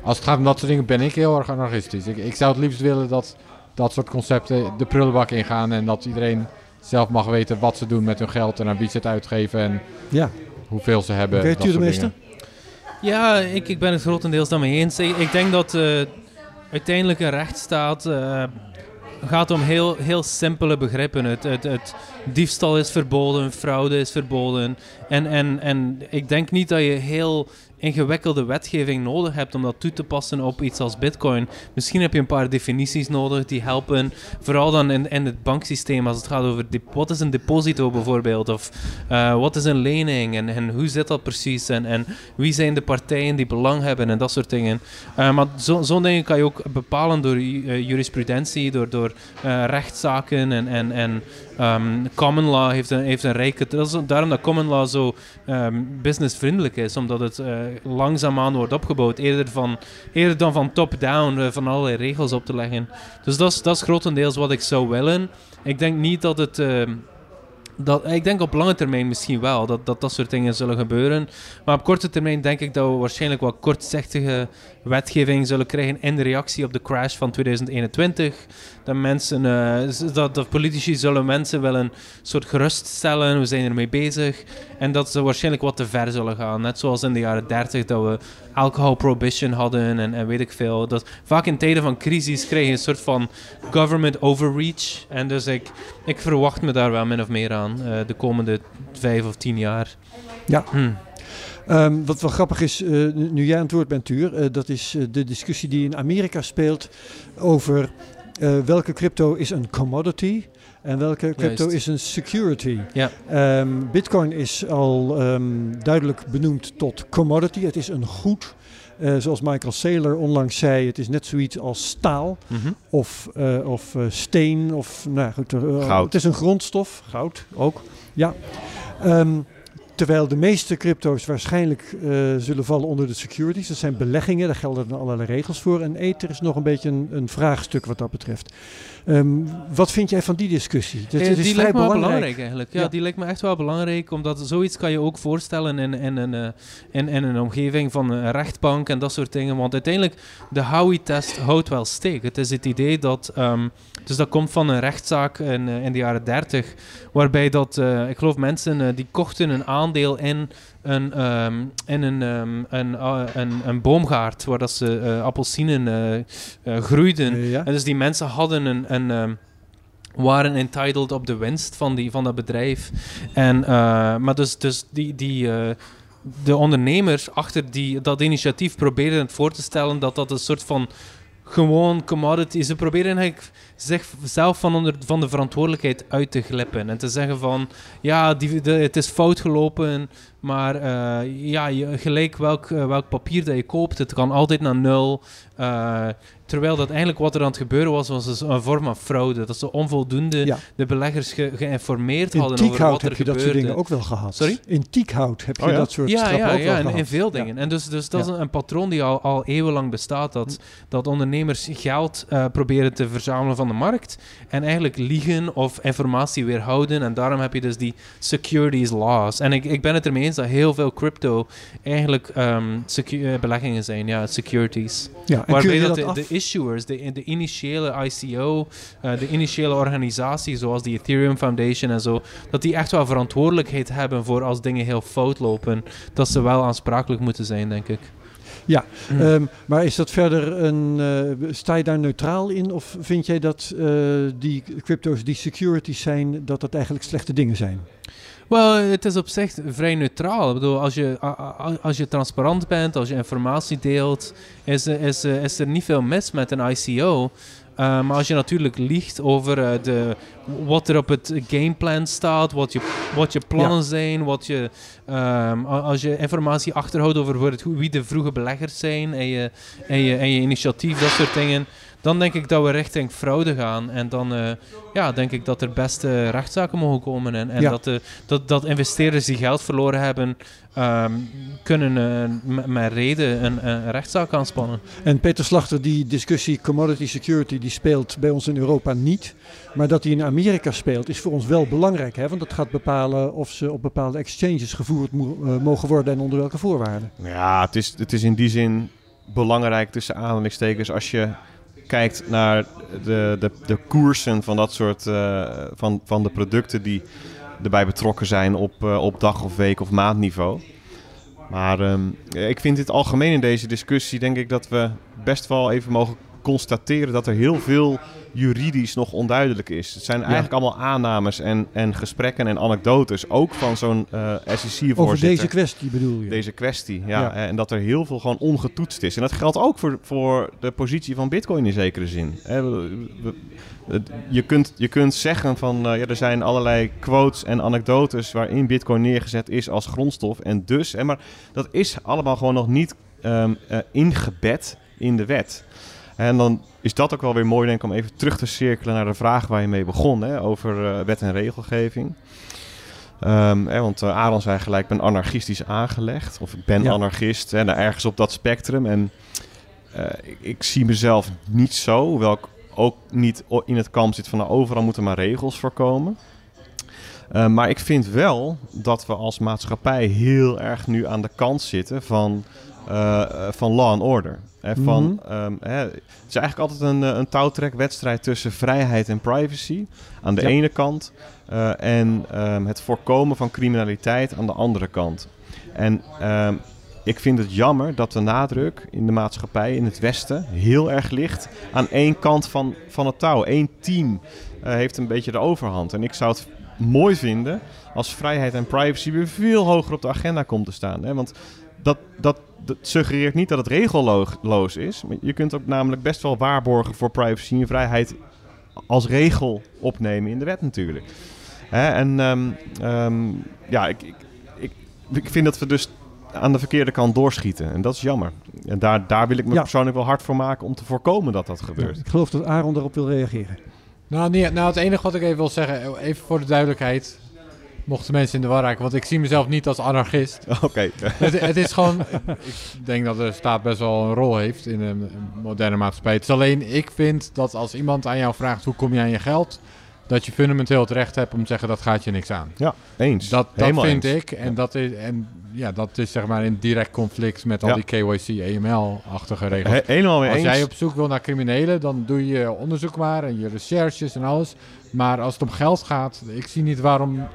als het gaat om dat soort dingen ben ik heel erg anarchistisch. Ik, ik zou het liefst willen dat dat soort concepten de prullenbak ingaan. En dat iedereen zelf mag weten wat ze doen met hun geld en aan wie ze het uitgeven. En ja. hoeveel ze hebben. Oké, okay, meester? Ja, ik, ik ben het grotendeels daarmee eens. Ik, ik denk dat uh, uiteindelijk een rechtsstaat uh, gaat om heel, heel simpele begrippen. Het, het, het, diefstal is verboden, fraude is verboden. En, en, en ik denk niet dat je heel ingewikkelde wetgeving nodig hebt om dat toe te passen op iets als Bitcoin. Misschien heb je een paar definities nodig die helpen, vooral dan in, in het banksysteem als het gaat over wat is een deposito bijvoorbeeld, of uh, wat is een lening en, en hoe zit dat precies en, en wie zijn de partijen die belang hebben en dat soort dingen. Uh, maar zo'n zo dingen kan je ook bepalen door uh, jurisprudentie, door, door rechtszaken en, en, en um, common law heeft een, heeft een rijke... Dat is daarom dat common law zo um, businessvriendelijk is, omdat het uh, langzaamaan wordt opgebouwd, eerder, van, eerder dan van top-down uh, van allerlei regels op te leggen. Dus dat is, grotendeels wat ik zou willen. Ik denk niet dat het... Uh, dat, ik denk op lange termijn misschien wel dat, dat dat soort dingen zullen gebeuren. Maar op korte termijn denk ik dat we waarschijnlijk wat kortzichtige wetgeving zullen krijgen in reactie op de crash van 2021. Dat, mensen, uh, dat, dat politici zullen mensen wel een soort geruststellen, we zijn ermee bezig. En dat ze waarschijnlijk wat te ver zullen gaan. Net zoals in de jaren 30 dat we alcohol prohibition hadden en, en weet ik veel. Dat, vaak in tijden van crisis krijg je een soort van government overreach. En dus ik, ik verwacht me daar wel min of meer aan uh, de komende vijf of tien jaar. Ja. Hm. Um, wat wel grappig is, uh, nu jij aan het woord bent, Tuur, uh, dat is de discussie die in Amerika speelt over welke crypto is een commodity en welke crypto Juist. is een security. Ja. Um, Bitcoin is al um, duidelijk benoemd tot commodity. Het is een goed. zoals Michael Saylor onlangs zei, het is net zoiets als staal mm -hmm. of, of steen of nou goed, goud. Het is een grondstof, goud ook. Ja. Um, Terwijl de meeste crypto's waarschijnlijk zullen vallen onder de securities. Dat zijn beleggingen, daar gelden allerlei regels voor. En Ether is nog een beetje een, een vraagstuk wat dat betreft. Um, wat vind jij van die discussie? Dat, uh, die lijkt me wel belangrijk eigenlijk. Ja, ja, die lijkt me echt wel belangrijk. Omdat zoiets kan je ook voorstellen in, in, in, uh, in, in een omgeving van een rechtbank en dat soort dingen. Want uiteindelijk, de Howey-test houdt wel steek. Het is het idee dat... Um, dus dat komt van een rechtszaak in, in de jaren 30. Waarbij dat, ik geloof mensen, die kochten een aandeel in een, um, in een, um, een, uh, een, een, boomgaard waar dat ze uh, appelsinen uh, groeiden. Ja. En dus die mensen hadden een, een um, waren entitled op de winst van, die, van dat bedrijf. En, maar dus, dus die, die, de ondernemers achter die, dat initiatief probeerden het voor te stellen dat dat een soort van gewoon commodity. Ze proberen eigenlijk zichzelf van, onder, van de verantwoordelijkheid uit te glippen. En te zeggen van, ja, die, het is fout gelopen, maar uh, ja, je, gelijk welk, uh, welk papier dat je koopt, het kan altijd naar nul. Uh, terwijl dat eigenlijk wat er aan het gebeuren was, was een vorm van fraude. Dat ze onvoldoende ja. de beleggers ge, geïnformeerd in hadden over wat er heb je gebeurde. dat soort dingen ook wel gehad. Sorry? In Tiekhout heb je oh, ja? dat soort ja, ja, ook ja, wel in, in veel dingen. En dus, dus dat is een, een, patroon die al, al eeuwenlang bestaat. Dat, dat ondernemers geld proberen te verzamelen van de markt en eigenlijk liegen of informatie weerhouden. En daarom heb je dus die securities laws. En ik, ik ben het ermee eens dat heel veel crypto eigenlijk um, beleggingen zijn, ja, securities. Ja, Waarbij dat, dat de, de, issuers, de, de initiële ICO, uh, de initiële organisatie zoals die Ethereum Foundation en zo, dat die echt wel verantwoordelijkheid hebben voor als dingen heel fout lopen, dat ze wel aansprakelijk moeten zijn, denk ik. Ja, mm. um, maar is dat verder een. Uh, sta je daar neutraal in? Of vind jij dat uh, die crypto's die securities zijn, dat dat eigenlijk slechte dingen zijn? Wel, het is op zich vrij neutraal. Ik bedoel, als je, als je transparant bent, als je informatie deelt, is, is, is er niet veel mis met een ICO. Uh, maar als je natuurlijk liegt over uh, de, wat er op het gameplan staat, wat je, wat je plannen ja. zijn, wat je, um, als je informatie achterhoudt over wie de vroege beleggers zijn en je, en, je, en je initiatief, dat soort dingen, dan denk ik dat we richting fraude gaan. En dan uh, ja, denk ik dat er beste rechtszaken mogen komen. En, en ja. dat, de, dat, dat investeerders die geld verloren hebben, um, kunnen uh, met reden een, een, rechtszaak aanspannen. En Peter Slachter, die discussie commodity security, die speelt bij ons in Europa niet. Maar dat die in Amerika speelt, is voor ons wel belangrijk. Hè? Want dat gaat bepalen of ze op bepaalde exchanges gevoerd mo uh, mogen worden en onder welke voorwaarden. Ja, het is, het is in die zin belangrijk tussen aanhalingstekens als je kijkt naar de, de, de koersen van dat soort uh, van, van de producten die erbij betrokken zijn op, uh, op dag of week of maandniveau. Maar um, ik vind dit algemeen in deze discussie denk ik dat we best wel even mogen constateren dat er heel veel juridisch nog onduidelijk is. Het zijn eigenlijk allemaal aannames en, en gesprekken en anekdotes, ook van zo'n uh, SEC-voorzitter. Over deze kwestie bedoel je? Deze kwestie, ja. En dat er heel veel gewoon ongetoetst is. En dat geldt ook voor, voor de positie van Bitcoin in zekere zin. Je kunt, je kunt zeggen van, uh, ja, er zijn allerlei quotes en anekdotes waarin Bitcoin neergezet is als grondstof. En dus, hè, maar dat is allemaal gewoon nog niet um, uh, ingebed in de wet. En dan is dat ook wel weer mooi, denk ik, om even terug te cirkelen naar de vraag waar je mee begon, hè, over uh, wet en regelgeving. Um, hè, want uh, Aaron zei gelijk, ik ben anarchistisch aangelegd. Of ik ben ja. anarchist, hè, nou, ergens op dat spectrum. En uh, ik, ik, zie mezelf niet zo, hoewel ik ook niet in het kamp zit van nou, overal moeten maar regels voorkomen. Uh, maar ik vind wel dat we als maatschappij heel erg nu aan de kant zitten van, van law and order. Hè, van, mm -hmm. um, hè, het is eigenlijk altijd een, een touwtrekwedstrijd tussen vrijheid en privacy aan de ja. ene kant uh, en um, het voorkomen van criminaliteit aan de andere kant. En um, ik vind het jammer dat de nadruk in de maatschappij in het Westen heel erg ligt aan één kant van, van het touw. Eén team uh, heeft een beetje de overhand. En ik zou het mooi vinden als vrijheid en privacy weer veel hoger op de agenda komt te staan. Hè? Want dat, dat, dat suggereert niet dat het regelloos is. Maar je kunt ook namelijk best wel waarborgen voor privacy en vrijheid als regel opnemen in de wet natuurlijk. Hè? En um, um, ja, ik, ik, ik, ik vind dat we dus aan de verkeerde kant doorschieten. En dat is jammer. En daar, daar wil ik me ja. persoonlijk wel hard voor maken om te voorkomen dat dat gebeurt. Ja, ik geloof dat Aaron daarop wil reageren. Nou, nee, nou, het enige wat ik even wil zeggen, even voor de duidelijkheid. Mochten mensen in de war raken, want ik zie mezelf niet als anarchist. Oké. Okay. het, het, is gewoon. ik denk dat de staat best wel een rol heeft in een moderne maatschappij. Het is alleen, ik vind dat als iemand aan jou vraagt hoe kom je aan je geld, dat je fundamenteel het recht hebt om te zeggen dat gaat je niks aan. Ja, eens. Dat, dat vind eens. ik. En, ja. dat is, en ja, dat is zeg maar in direct conflict met al ja. die KYC, AML-achtige regels. He helemaal mee als eens. jij op zoek wil naar criminelen, dan doe je onderzoek maar en je recherches en alles. Maar als het om geld gaat, ik zie niet waarom...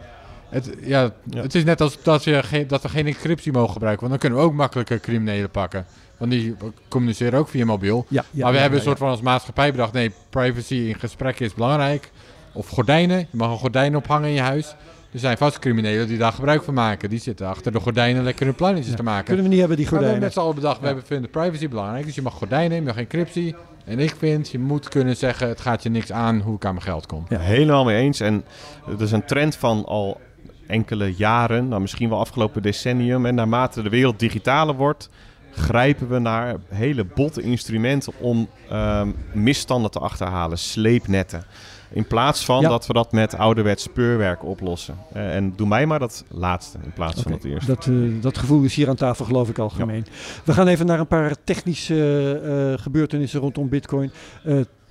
Het, ja, ja. het is net als dat, je geen, dat we geen encryptie mogen gebruiken. Want dan kunnen we ook makkelijker criminelen pakken. Want die communiceren ook via mobiel. Ja, ja, maar we ja, hebben een soort van als maatschappij bedacht... nee, privacy in gesprekken is belangrijk. Of gordijnen. Je mag een gordijn ophangen in je huis. Er zijn vast criminelen die daar gebruik van maken. Die zitten achter de gordijnen lekker hun plannetjes te maken. Kunnen we niet hebben, die gordijnen? Maar we hebben net al bedacht, we vinden privacy belangrijk. Dus je mag gordijnen, je mag encryptie. En ik vind, je moet kunnen zeggen, het gaat je niks aan hoe ik aan mijn geld kom. Ja, helemaal mee eens. En dat is een trend van al enkele jaren, nou misschien wel afgelopen decennium. En naarmate de wereld digitaler wordt, grijpen we naar hele botte instrumenten om um, misstanden te achterhalen. Sleepnetten. In plaats van ja. dat we dat met ouderwets speurwerk oplossen. Uh, en doe mij maar dat laatste in plaats okay. van het eerste. Dat, uh, dat gevoel is hier aan tafel geloof ik algemeen. Ja. We gaan even naar een paar technische uh, gebeurtenissen rondom Bitcoin.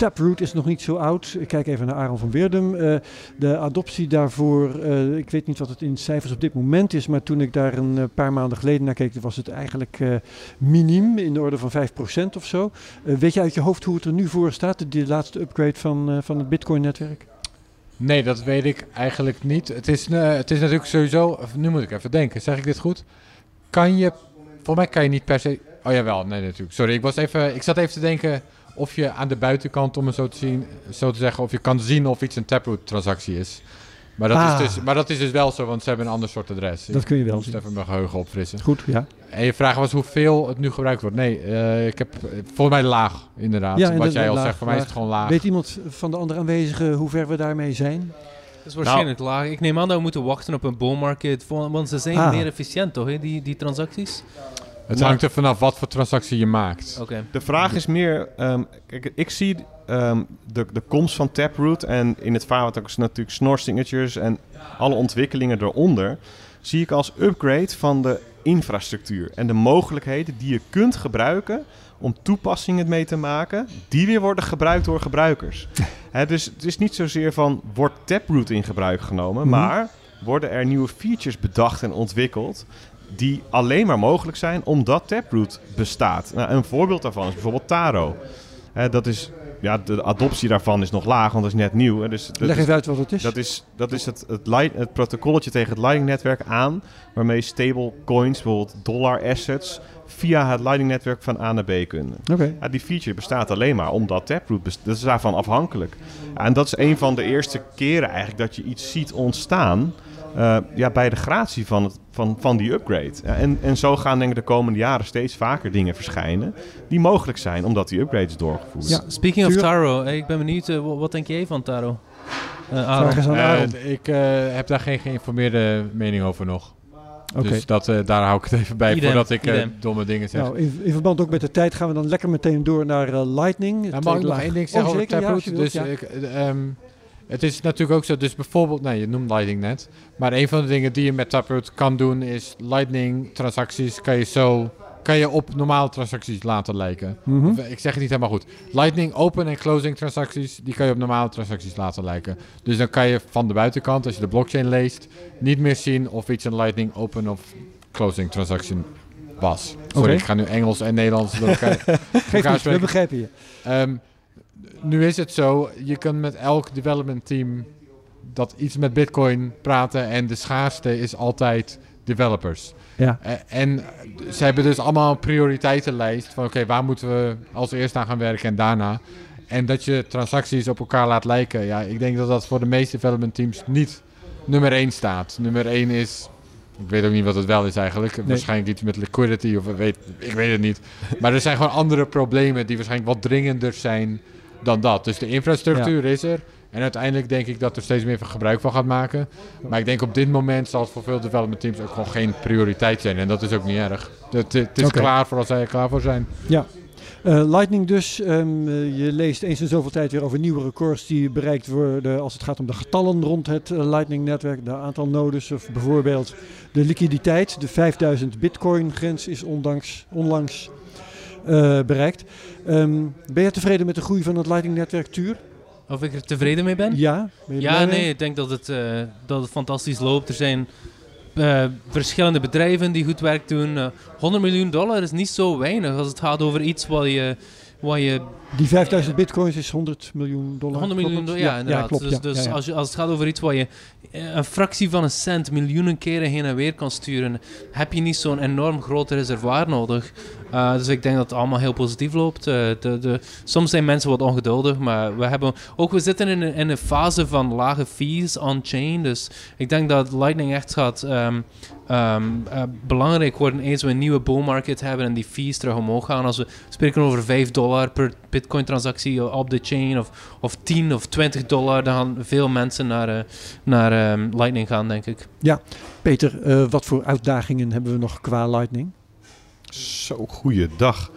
Taproot is nog niet zo oud. Ik kijk even naar Aaron van Weerdum. Uh, de adoptie daarvoor, uh, ik weet niet wat het in cijfers op dit moment is, maar toen ik daar een uh, paar maanden geleden naar keek, was het eigenlijk miniem in de orde van 5% of zo. weet je uit je hoofd hoe het er nu voor staat, de laatste upgrade van, van het Bitcoin-netwerk? Nee, dat weet ik eigenlijk niet. Het is, het is natuurlijk sowieso, nu moet ik even denken, zeg ik dit goed? Kan je, voor mij kan je niet per se, oh jawel, nee natuurlijk. Sorry, ik, was even, ik zat even te denken of je aan de buitenkant, om het zo te, zien, zo te zeggen, of je kan zien of iets een Taproot-transactie is. Maar dat, ah. is dus, maar dat is dus wel zo, want ze hebben een ander soort adres. Dat kun je wel ik moest even mijn geheugen opfrissen. Goed, ja. En je vraag was hoeveel het nu gebruikt wordt. Nee, uh, ik heb volgens mij laag, inderdaad. Ja, Wat jij al laag, zegt, voor mij is het gewoon laag. Weet iemand van de andere aanwezigen hoe ver we daarmee zijn? Dat is waarschijnlijk nou, laag. Ik neem aan dat we moeten wachten op een bull market, want ze zijn ah. meer efficiënt, toch, hè, die, die transacties? Het hangt er vanaf wat voor transactie je maakt. Okay. De vraag is meer... Um, kijk, ik zie um, de, de komst van Taproot... en in het vaarwat ook natuurlijk Snor Signatures... en alle ontwikkelingen eronder... zie ik als upgrade van de infrastructuur... en de mogelijkheden die je kunt gebruiken... om toepassingen mee te maken... die weer worden gebruikt door gebruikers. He, dus het is niet zozeer van... wordt Taproot in gebruik genomen... Mm -hmm. maar worden er nieuwe features bedacht en ontwikkeld die alleen maar mogelijk zijn omdat Taproot bestaat. Nou, een voorbeeld daarvan is bijvoorbeeld Taro. Dat is, ja, de adoptie daarvan is nog laag, want dat is net nieuw. Hè, dus dat Leg even uit wat het is. Dat is, dat is het, het, light, het protocolletje tegen het Lightning-netwerk aan... waarmee stablecoins, bijvoorbeeld dollar assets... via het Lightning-netwerk van A naar B kunnen. Oké. Ja, die feature bestaat alleen maar omdat Taproot, best- dat is daarvan afhankelijk. Ja, en dat is een van de eerste keren eigenlijk dat je iets ziet ontstaan eh, ja, bij de gratie van, het, van, van die upgrade. Ja, en, en zo gaan denk ik de komende jaren steeds vaker dingen verschijnen die mogelijk zijn omdat die upgrade is doorgevoerd. Ja. Speaking of? Taro, eh, ik ben benieuwd, eh, wat, denk jij van Taro? Aaron? Vraag eens aan Aaron. ik eh, heb daar geen geïnformeerde mening over nog. Oké. Dus dat, eh, daar hou ik het even bij Idem, voordat ik eh, domme dingen zeg. Nou, in, in verband ook met de tijd gaan we dan lekker meteen door naar eh, Lightning. Ja, mag ik nog één ding Oh, zeggen over zeker, ja, Taproot? dus ja. ik, eh, ehm, het is natuurlijk ook zo, dus bijvoorbeeld, nou je noemt Lightning net, maar een van de dingen die je met Taproot kan doen is Lightning transacties kan je zo, kan je op normale transacties laten lijken. Mhm. Eh, Ik zeg het niet helemaal goed. Lightning open en closing transacties, die kan je op normale transacties laten lijken. Dus dan kan je van de buitenkant, als je de blockchain leest, niet meer zien of iets een Lightning open of closing transactie was. Sorry, ik ga nu Engels en Nederlands door elkaar, Geef elkaar niet, we spreken. begrijpen je. Ehm, nu is het zo, je kan met elk development team dat iets met Bitcoin praten en de schaarste is altijd developers. Ja. Eh, en ze hebben dus allemaal een prioriteitenlijst van oké, waar moeten we als eerst aan gaan werken en daarna. En dat je transacties op elkaar laat lijken. Ja, ik denk dat dat voor de meeste development teams niet nummer 1 staat. Nummer 1 is, ik weet ook niet wat het wel is eigenlijk. Waarschijnlijk iets met liquidity of weet, ik weet het niet. Maar er zijn gewoon andere problemen die waarschijnlijk wat dringender zijn dan dat. Dus de infrastructuur is er. En uiteindelijk denk ik dat er steeds meer gebruik van gaat maken. Maar ik denk op dit moment zal het voor veel development teams ook gewoon geen prioriteit zijn. En dat is ook niet erg. Het, het is klaar voor als zij er klaar voor zijn. Ja. Eh, Lightning dus, ehm, eh, je leest eens in zoveel tijd weer over nieuwe records die bereikt worden als het gaat om de getallen rond het eh, Lightning-netwerk, de aantal nodes of bijvoorbeeld de liquiditeit. De 5000 bitcoin grens is ondanks, onlangs bereikt. Ehm, ben je tevreden met de groei van het Lightning-netwerk, Tuur? Of ik er tevreden mee ben? Ja? Ben Ja, mee? nee, ik denk dat het, eh, dat het fantastisch loopt. Er zijn eh, verschillende bedrijven die goed werk doen. Eh, 100 miljoen dollar is niet zo weinig als het gaat over iets wat je, wat je Die 5000 bitcoins is 100 miljoen dollar. 100 klopt miljoen dollar, ja, inderdaad. klopt, dus ja. dus Ja, ja. Als, je, als het gaat over iets waar je eh, een fractie van een cent miljoenen keren heen en weer kan sturen, heb je niet zo'n enorm groot reservoir nodig. Uh, dus ik denk dat het allemaal heel positief loopt. Uh, de, de, soms zijn mensen wat ongeduldig, maar we hebben ook we zitten in een, in een fase van lage fees on-chain. Dus ik denk dat Lightning echt gaat um, um, uh, belangrijk worden eens we een nieuwe bull market hebben en die fees terug omhoog gaan. Als we spreken over 5 dollar per bitcoin transactie op de chain of, of 10 of 20 dollar, dan gaan veel mensen naar, uh, naar um, Lightning gaan, denk ik. Ja, Peter, uh, wat voor uitdagingen hebben we nog qua Lightning? Zo, goede dag.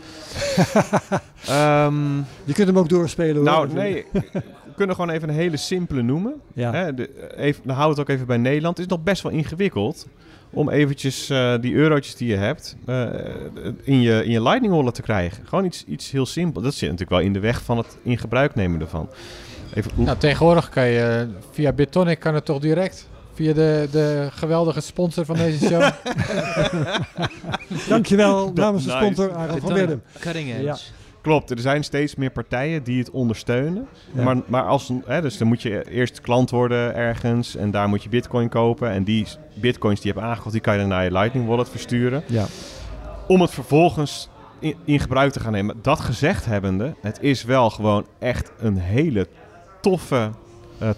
um, je kunt hem ook doorspelen hoor. Nou, nee. We kunnen gewoon even een hele simpele noemen. Ja. Hè, de, even, dan houden we het ook even bij Nederland. Het is nog best wel ingewikkeld om eventjes uh, die eurotjes die je hebt uh, in, je, in je Lightning wallet te krijgen. Gewoon iets, iets heel simpel. Dat zit natuurlijk wel in de weg van het in gebruik nemen ervan. Even, nou, tegenwoordig kan je via BitTonic kan het toch direct? Via de, de geweldige sponsor van deze show. Dankjewel namens de sponsor van. Cutting edge. Ja. Klopt, er zijn steeds meer partijen die het ondersteunen. Ja. Maar, maar als, hè, dus dan moet je eerst klant worden ergens en daar moet je bitcoin kopen. En die bitcoins die je hebt aangekocht, die kan je dan naar je Lightning wallet versturen. Ja. Om het vervolgens in, in gebruik te gaan nemen. Dat gezegd hebbende, het is wel gewoon echt een hele toffe uh,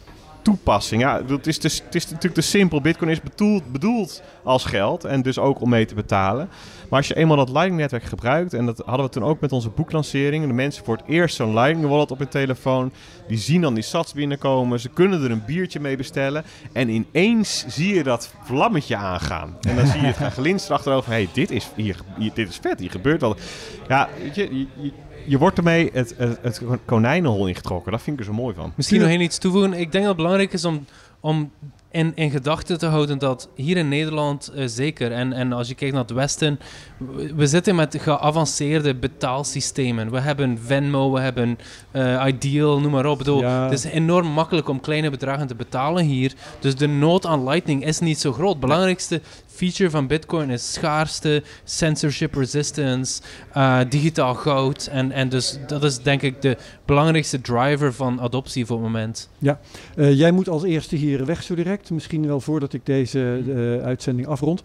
toepassing. Ja, het is, dus, het is natuurlijk te simpel. Bitcoin is bedoeld, bedoeld als geld en dus ook om mee te betalen. Maar als je eenmaal dat Lightning-netwerk gebruikt, en dat hadden we toen ook met onze boeklancering, de mensen voor het eerst zo'n Lightning-wallet op hun telefoon, die zien dan die sats binnenkomen, ze kunnen er een biertje mee bestellen en ineens zie je dat vlammetje aangaan. En dan zie je het gaan glinsteren achterover, hey, dit is, hier, hier, dit is vet, hier gebeurt wat. Ja, weet je, je, je wordt ermee het, het, het, konijnenhol ingetrokken. Dat vind ik er zo mooi van. Misschien nog één iets toevoegen. Ik denk dat het belangrijk is om, om in, in gedachten te houden dat hier in Nederland uh, zeker, en, en als je kijkt naar het Westen, we, we zitten met geavanceerde betaalsystemen. We hebben Venmo, we hebben uh, Ideal, noem maar op. Bedoel, ja. Het is enorm makkelijk om kleine bedragen te betalen hier. Dus de nood aan Lightning is niet zo groot. Het belangrijkste feature van Bitcoin is schaarste, censorship resistance, uh, digitaal goud. En, en dus dat is denk ik de belangrijkste driver van adoptie voor het moment. Ja, uh, jij moet als eerste hier weg zo direct. Misschien wel voordat ik deze uh, uitzending afrond.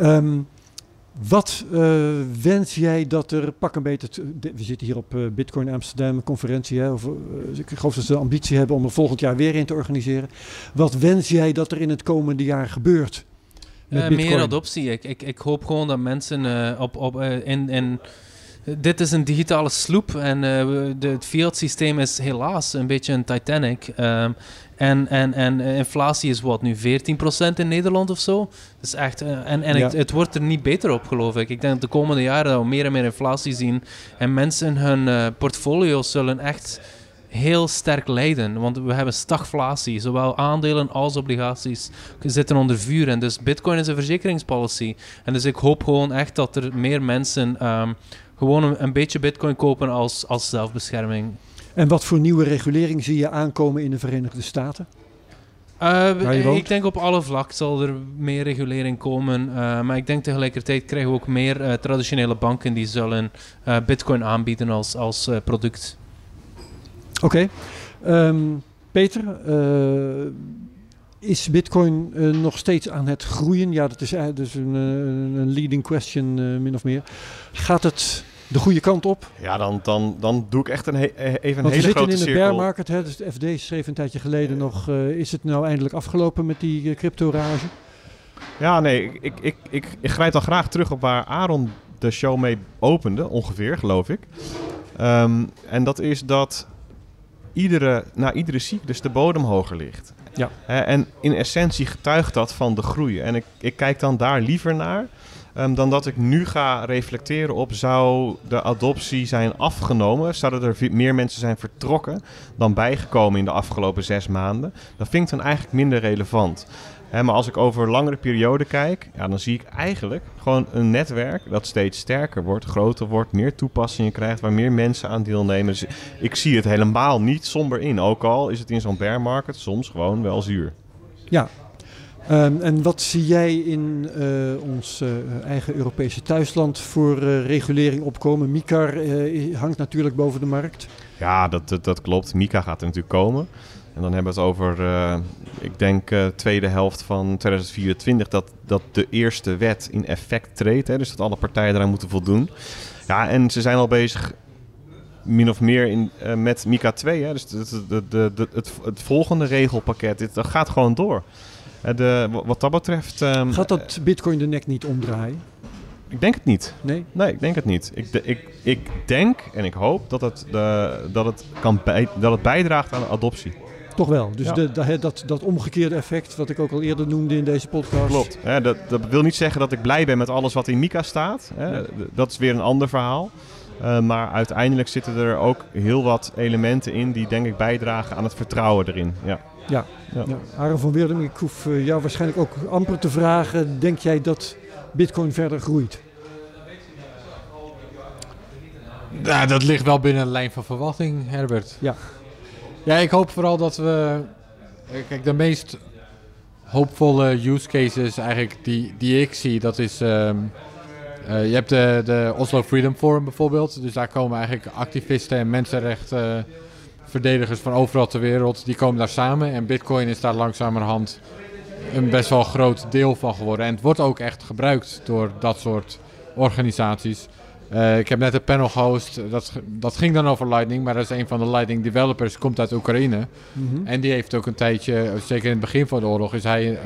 Um, Wat uh, wens jij dat er pak een beetje. We zitten hier op uh, Bitcoin Amsterdam conferentie. Hè, of, uh, ik geloof dat ze de ambitie hebben om er volgend jaar weer in te organiseren. Wat wens jij dat er in het komende jaar gebeurt? Met meer adoptie. Ik, ik, ik hoop gewoon dat mensen op, op, in, in dit is een digitale sloep en de, het fiat systeem is helaas een beetje een Titanic. Um, en, en, en inflatie is wat nu 14% in Nederland of zo. Dus echt, en en ja. het, het, wordt er niet beter op, geloof ik. Ik denk dat de komende jaren dat we meer en meer inflatie zien. En mensen hun portfolio's zullen echt heel sterk lijden. Want we hebben stagflatie. Zowel aandelen als obligaties zitten onder vuur. En dus bitcoin is een verzekeringspolicy. En dus ik hoop gewoon echt dat er meer mensen um, gewoon een, een, beetje bitcoin kopen als, als zelfbescherming. En wat voor nieuwe regulering zie je aankomen in de Verenigde Staten? Uh, ik denk op alle vlakken zal er meer regulering komen. Uh, maar ik denk tegelijkertijd krijgen we ook meer uh, traditionele banken die zullen bitcoin aanbieden als, als product. Oké. Okay. Um, Peter, is bitcoin nog steeds aan het groeien? Ja, dat is dus een, een leading question min of meer. Gaat het de goede kant op. Ja, dan, dan, dan doe ik echt een even een hele grote We zitten in de bear market. Hè, dus de FD schreef een tijdje geleden nog... Uh, is het nou eindelijk afgelopen met die uh, crypto-rage? Ja, nee. Ik, ik, ik, ik, ik grijp dan graag terug op waar Aaron de show mee opende. Ongeveer, geloof ik. Um, en dat is dat iedere, na iedere cyclus de bodem hoger ligt. Ja. Uh, en in essentie getuigt dat van de groei. En ik, ik kijk dan daar liever naar... Um, dan dat ik nu ga reflecteren op zou de adoptie zijn afgenomen, zouden er meer mensen zijn vertrokken dan bijgekomen in de afgelopen zes maanden. Dat vind ik dan eigenlijk minder relevant. He, maar als ik over een langere periode kijk, ja, dan zie ik eigenlijk gewoon een netwerk dat steeds sterker wordt, groter wordt, meer toepassingen krijgt, waar meer mensen aan deelnemen. Dus ik zie het helemaal niet somber in. Ook al is het in zo'n bear market soms gewoon wel zuur. Ja, Um, en wat zie jij in uh, ons uh, eigen Europese thuisland voor uh, regulering opkomen? MICAR hangt natuurlijk boven de markt. Ja, dat, dat, dat, klopt. MICA gaat er natuurlijk komen. En dan hebben we het over, ik denk, tweede helft van 2024 dat, dat de eerste wet in effect treedt. Hè, dus dat alle partijen eraan moeten voldoen. Ja, en ze zijn al bezig min of meer in, met MICA 2. Hè, dus de, de, de, het, het volgende regelpakket, dit, dat gaat gewoon door. Eh, de, wat dat betreft... Um, Gaat dat Bitcoin de nek niet omdraaien? Ik denk het niet. Nee? Nee, ik denk het niet. Ik, de, ik, ik denk en ik hoop dat het, de, dat het, kan bij, dat het bijdraagt aan adoptie. Toch wel. Dus ja. de, de, dat, dat omgekeerde effect, wat ik ook al eerder noemde in deze podcast. Klopt. Ja, dat, dat wil niet zeggen dat ik blij ben met alles wat in Mika staat. Hè. Dat is weer een ander verhaal. Uh, maar uiteindelijk zitten er ook heel wat elementen in die denk ik bijdragen aan het vertrouwen erin. Ja. Ja, ja. ja. Aaron van Weerdem, ik hoef uh, jou waarschijnlijk ook amper te vragen. Denk jij dat Bitcoin verder groeit? Ja, dat ligt wel binnen een lijn van verwachting, Herbert. Ja. Ja, ik hoop vooral dat we... Kijk, de meest hoopvolle use cases eigenlijk die, die ik zie, dat is... Um, uh, je hebt de, de Oslo Freedom Forum bijvoorbeeld. Dus daar komen eigenlijk activisten en mensenrechten verdedigers van overal ter wereld, die komen daar samen. En Bitcoin is daar langzamerhand een best wel groot deel van geworden. En het wordt ook echt gebruikt door dat soort organisaties. Uh, ik heb net een panel gehost, dat, dat ging dan over Lightning, maar dat is een van de Lightning developers, komt uit Oekraïne. Mm -hmm. En die heeft ook een tijdje, zeker in het begin van de oorlog, is hij, uh,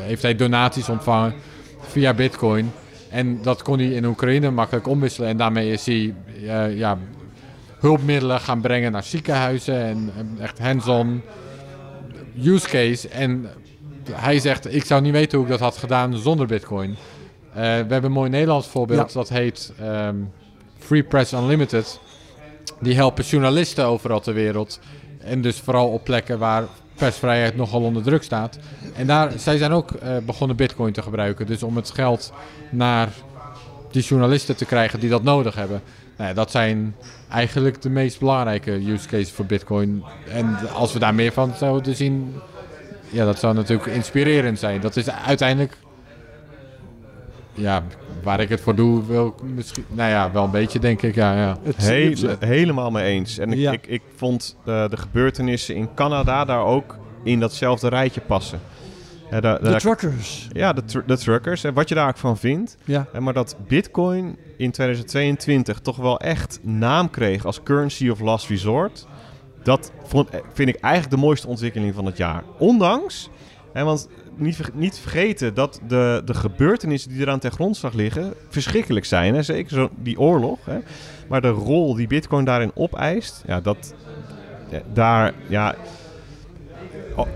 heeft hij donaties ontvangen via Bitcoin. En dat kon hij in Oekraïne makkelijk omwisselen. En daarmee is hij uh, ja, hulpmiddelen gaan brengen naar ziekenhuizen en, echt hands-on use case. En hij zegt, ik zou niet weten hoe ik dat had gedaan zonder bitcoin. Uh, we hebben een mooi Nederlands voorbeeld, ja. dat heet um, Free Press Unlimited. Die helpen journalisten overal ter wereld. En dus vooral op plekken waar persvrijheid nogal onder druk staat. En daar, zij zijn ook uh, begonnen bitcoin te gebruiken. Dus om het geld naar die journalisten te krijgen die dat nodig hebben. Nou ja, dat zijn eigenlijk de meest belangrijke use cases voor Bitcoin. En als we daar meer van zouden zien, ja, dat zou natuurlijk inspirerend zijn. Dat is uiteindelijk, ja, waar ik het voor doe, wil misschien, nou ja, wel een beetje denk ik, ja. ja. Hele, helemaal mee eens. En ik, ja. ik, ik vond uh, de gebeurtenissen in Canada daar ook in datzelfde rijtje passen. Daar- De truckers. ja, de, tr- de truckers. En wat je daar ook van vindt. Ja. Eh, Maar dat Bitcoin in 2022 toch wel echt naam kreeg als currency of last resort. Dat vond, eh, vind ik eigenlijk de mooiste ontwikkeling van het jaar. Ondanks, hè, want niet, niet vergeten dat de, de gebeurtenissen die eraan ten grondslag liggen verschrikkelijk zijn. Hè? Zeker zo, die oorlog. Hè? Maar de rol die Bitcoin daarin opeist, ja, dat daar, ja,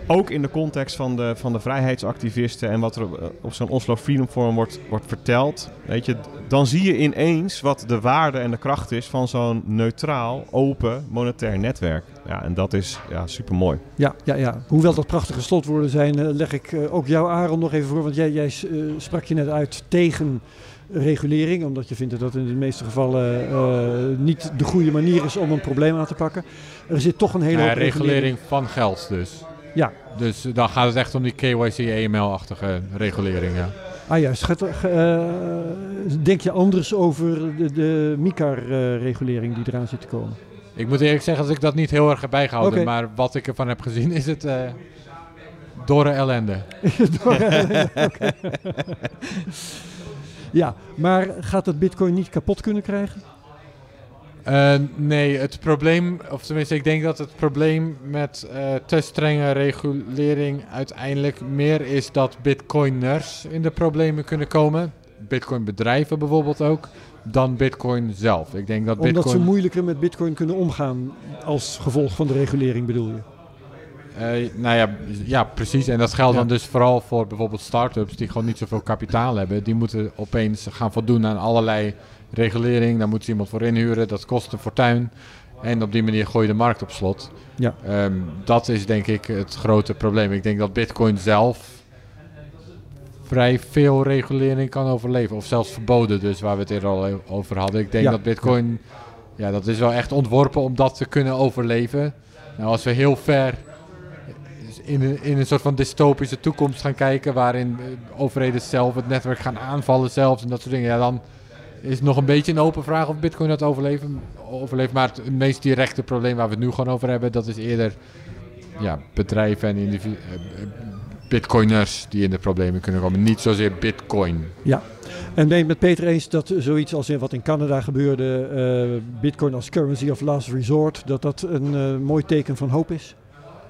ook in de context van de, van de vrijheidsactivisten en wat er op, op zo'n Oslo Freedom Forum wordt, wordt verteld, weet je, dan zie je ineens wat de waarde en de kracht is van zo'n neutraal, open, monetair netwerk. Ja, en dat is ja, super mooi. Ja, ja, ja. Hoewel dat prachtige slotwoorden zijn, eh, leg ik eh, ook jou, Aaron, nog even voor. Want jij, jij eh, sprak je net uit tegen regulering, omdat je vindt dat dat in de meeste gevallen eh, niet de goede manier is om een probleem aan te pakken. Er zit toch een hele Ja, hoop regulering van geld dus. Ja. Dus dan gaat het echt om die KYC-AML-achtige regulering, ja. Ah juist. Gaat eh, denk je anders over de, de MICAR-regulering die eraan zit te komen? Ik moet eerlijk zeggen dat ik dat niet heel erg heb bijgehouden. Maar wat ik ervan heb gezien is het eh dorre ellende. Oké. ja, maar gaat het bitcoin niet kapot kunnen krijgen? Eh, nee, het probleem, of tenminste ik denk dat het probleem met eh, te strenge regulering uiteindelijk meer is dat bitcoiners in de problemen kunnen komen. Bitcoinbedrijven bijvoorbeeld ook, dan bitcoin zelf. Ik denk dat Omdat bitcoin... ze moeilijker met bitcoin kunnen omgaan als gevolg van de regulering bedoel je? Eh, nou ja, ja, precies. En dat geldt Ja. dan dus vooral voor bijvoorbeeld start-ups die gewoon niet zoveel kapitaal hebben. Die moeten opeens gaan voldoen aan allerlei regulering. Daar moeten ze iemand voor inhuren. Dat kost een fortuin. En op die manier gooi je de markt op slot. Ja. Ehm, dat is denk ik het grote probleem. Ik denk dat Bitcoin zelf vrij veel regulering kan overleven. Of zelfs verboden, dus waar we het eerder al over hadden. Ik denk Ja. dat Bitcoin, ja, dat is wel echt ontworpen om dat te kunnen overleven. Nou, als we heel ver in een, in een soort van dystopische toekomst gaan kijken, waarin eh, overheden zelf het netwerk gaan aanvallen zelfs en dat soort dingen, ja, dan is nog een beetje een open vraag of Bitcoin dat overleven, overleeft. Maar het meest directe probleem waar we het nu gewoon over hebben, dat is eerder ja, bedrijven en eh, eh, bitcoiners die in de problemen kunnen komen. Niet zozeer bitcoin. Ja. En ben je met Peter eens dat zoiets als in wat in Canada gebeurde, eh, bitcoin als currency of last resort, dat dat een mooi teken van hoop is?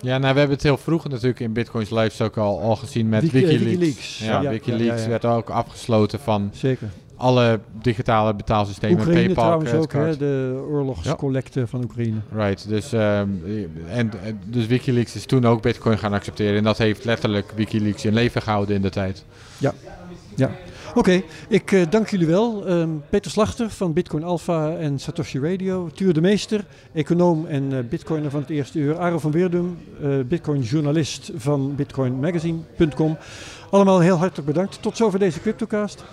Ja, nou, we hebben het heel vroeg natuurlijk in Bitcoin's Lives ook al, al gezien met Wiki- Wikileaks. Wikileaks. Ja, Ja, ja, Wikileaks ja, ja. werd ook afgesloten van Zeker. Alle digitale betaalsystemen. Oekraïne PayPal, trouwens ook, hè, de oorlogscollecte van Oekraïne. Right, dus, ehm, en, dus Wikileaks is toen ook Bitcoin gaan accepteren. En dat heeft letterlijk Wikileaks in leven gehouden in de tijd. Ja. Oké, ik eh, dank jullie wel. Ehm, Peter Slachter van Bitcoin Alpha en Satoshi Radio. Tuur de Meester, econoom en eh, bitcoiner van het eerste uur. Aro van Weerdum, eh, bitcoin-journalist van bitcoinmagazine.com. Allemaal heel hartelijk bedankt. Tot zover deze CryptoCast.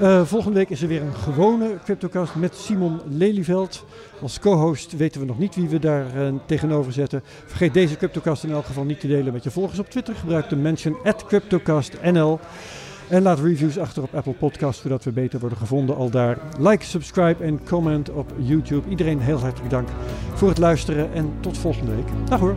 Eh, volgende week is er weer een gewone CryptoCast met Simon Lelyveld. Als co-host weten we nog niet wie we daar eh, tegenover zetten. Vergeet deze CryptoCast in elk geval niet te delen met je volgers op Twitter. Gebruik de mention CryptoCastNL. En laat reviews achter op Apple Podcasts, zodat we beter worden gevonden al daar. Like, subscribe en comment op YouTube. Iedereen heel hartelijk dank voor het luisteren en tot volgende week. Dag hoor.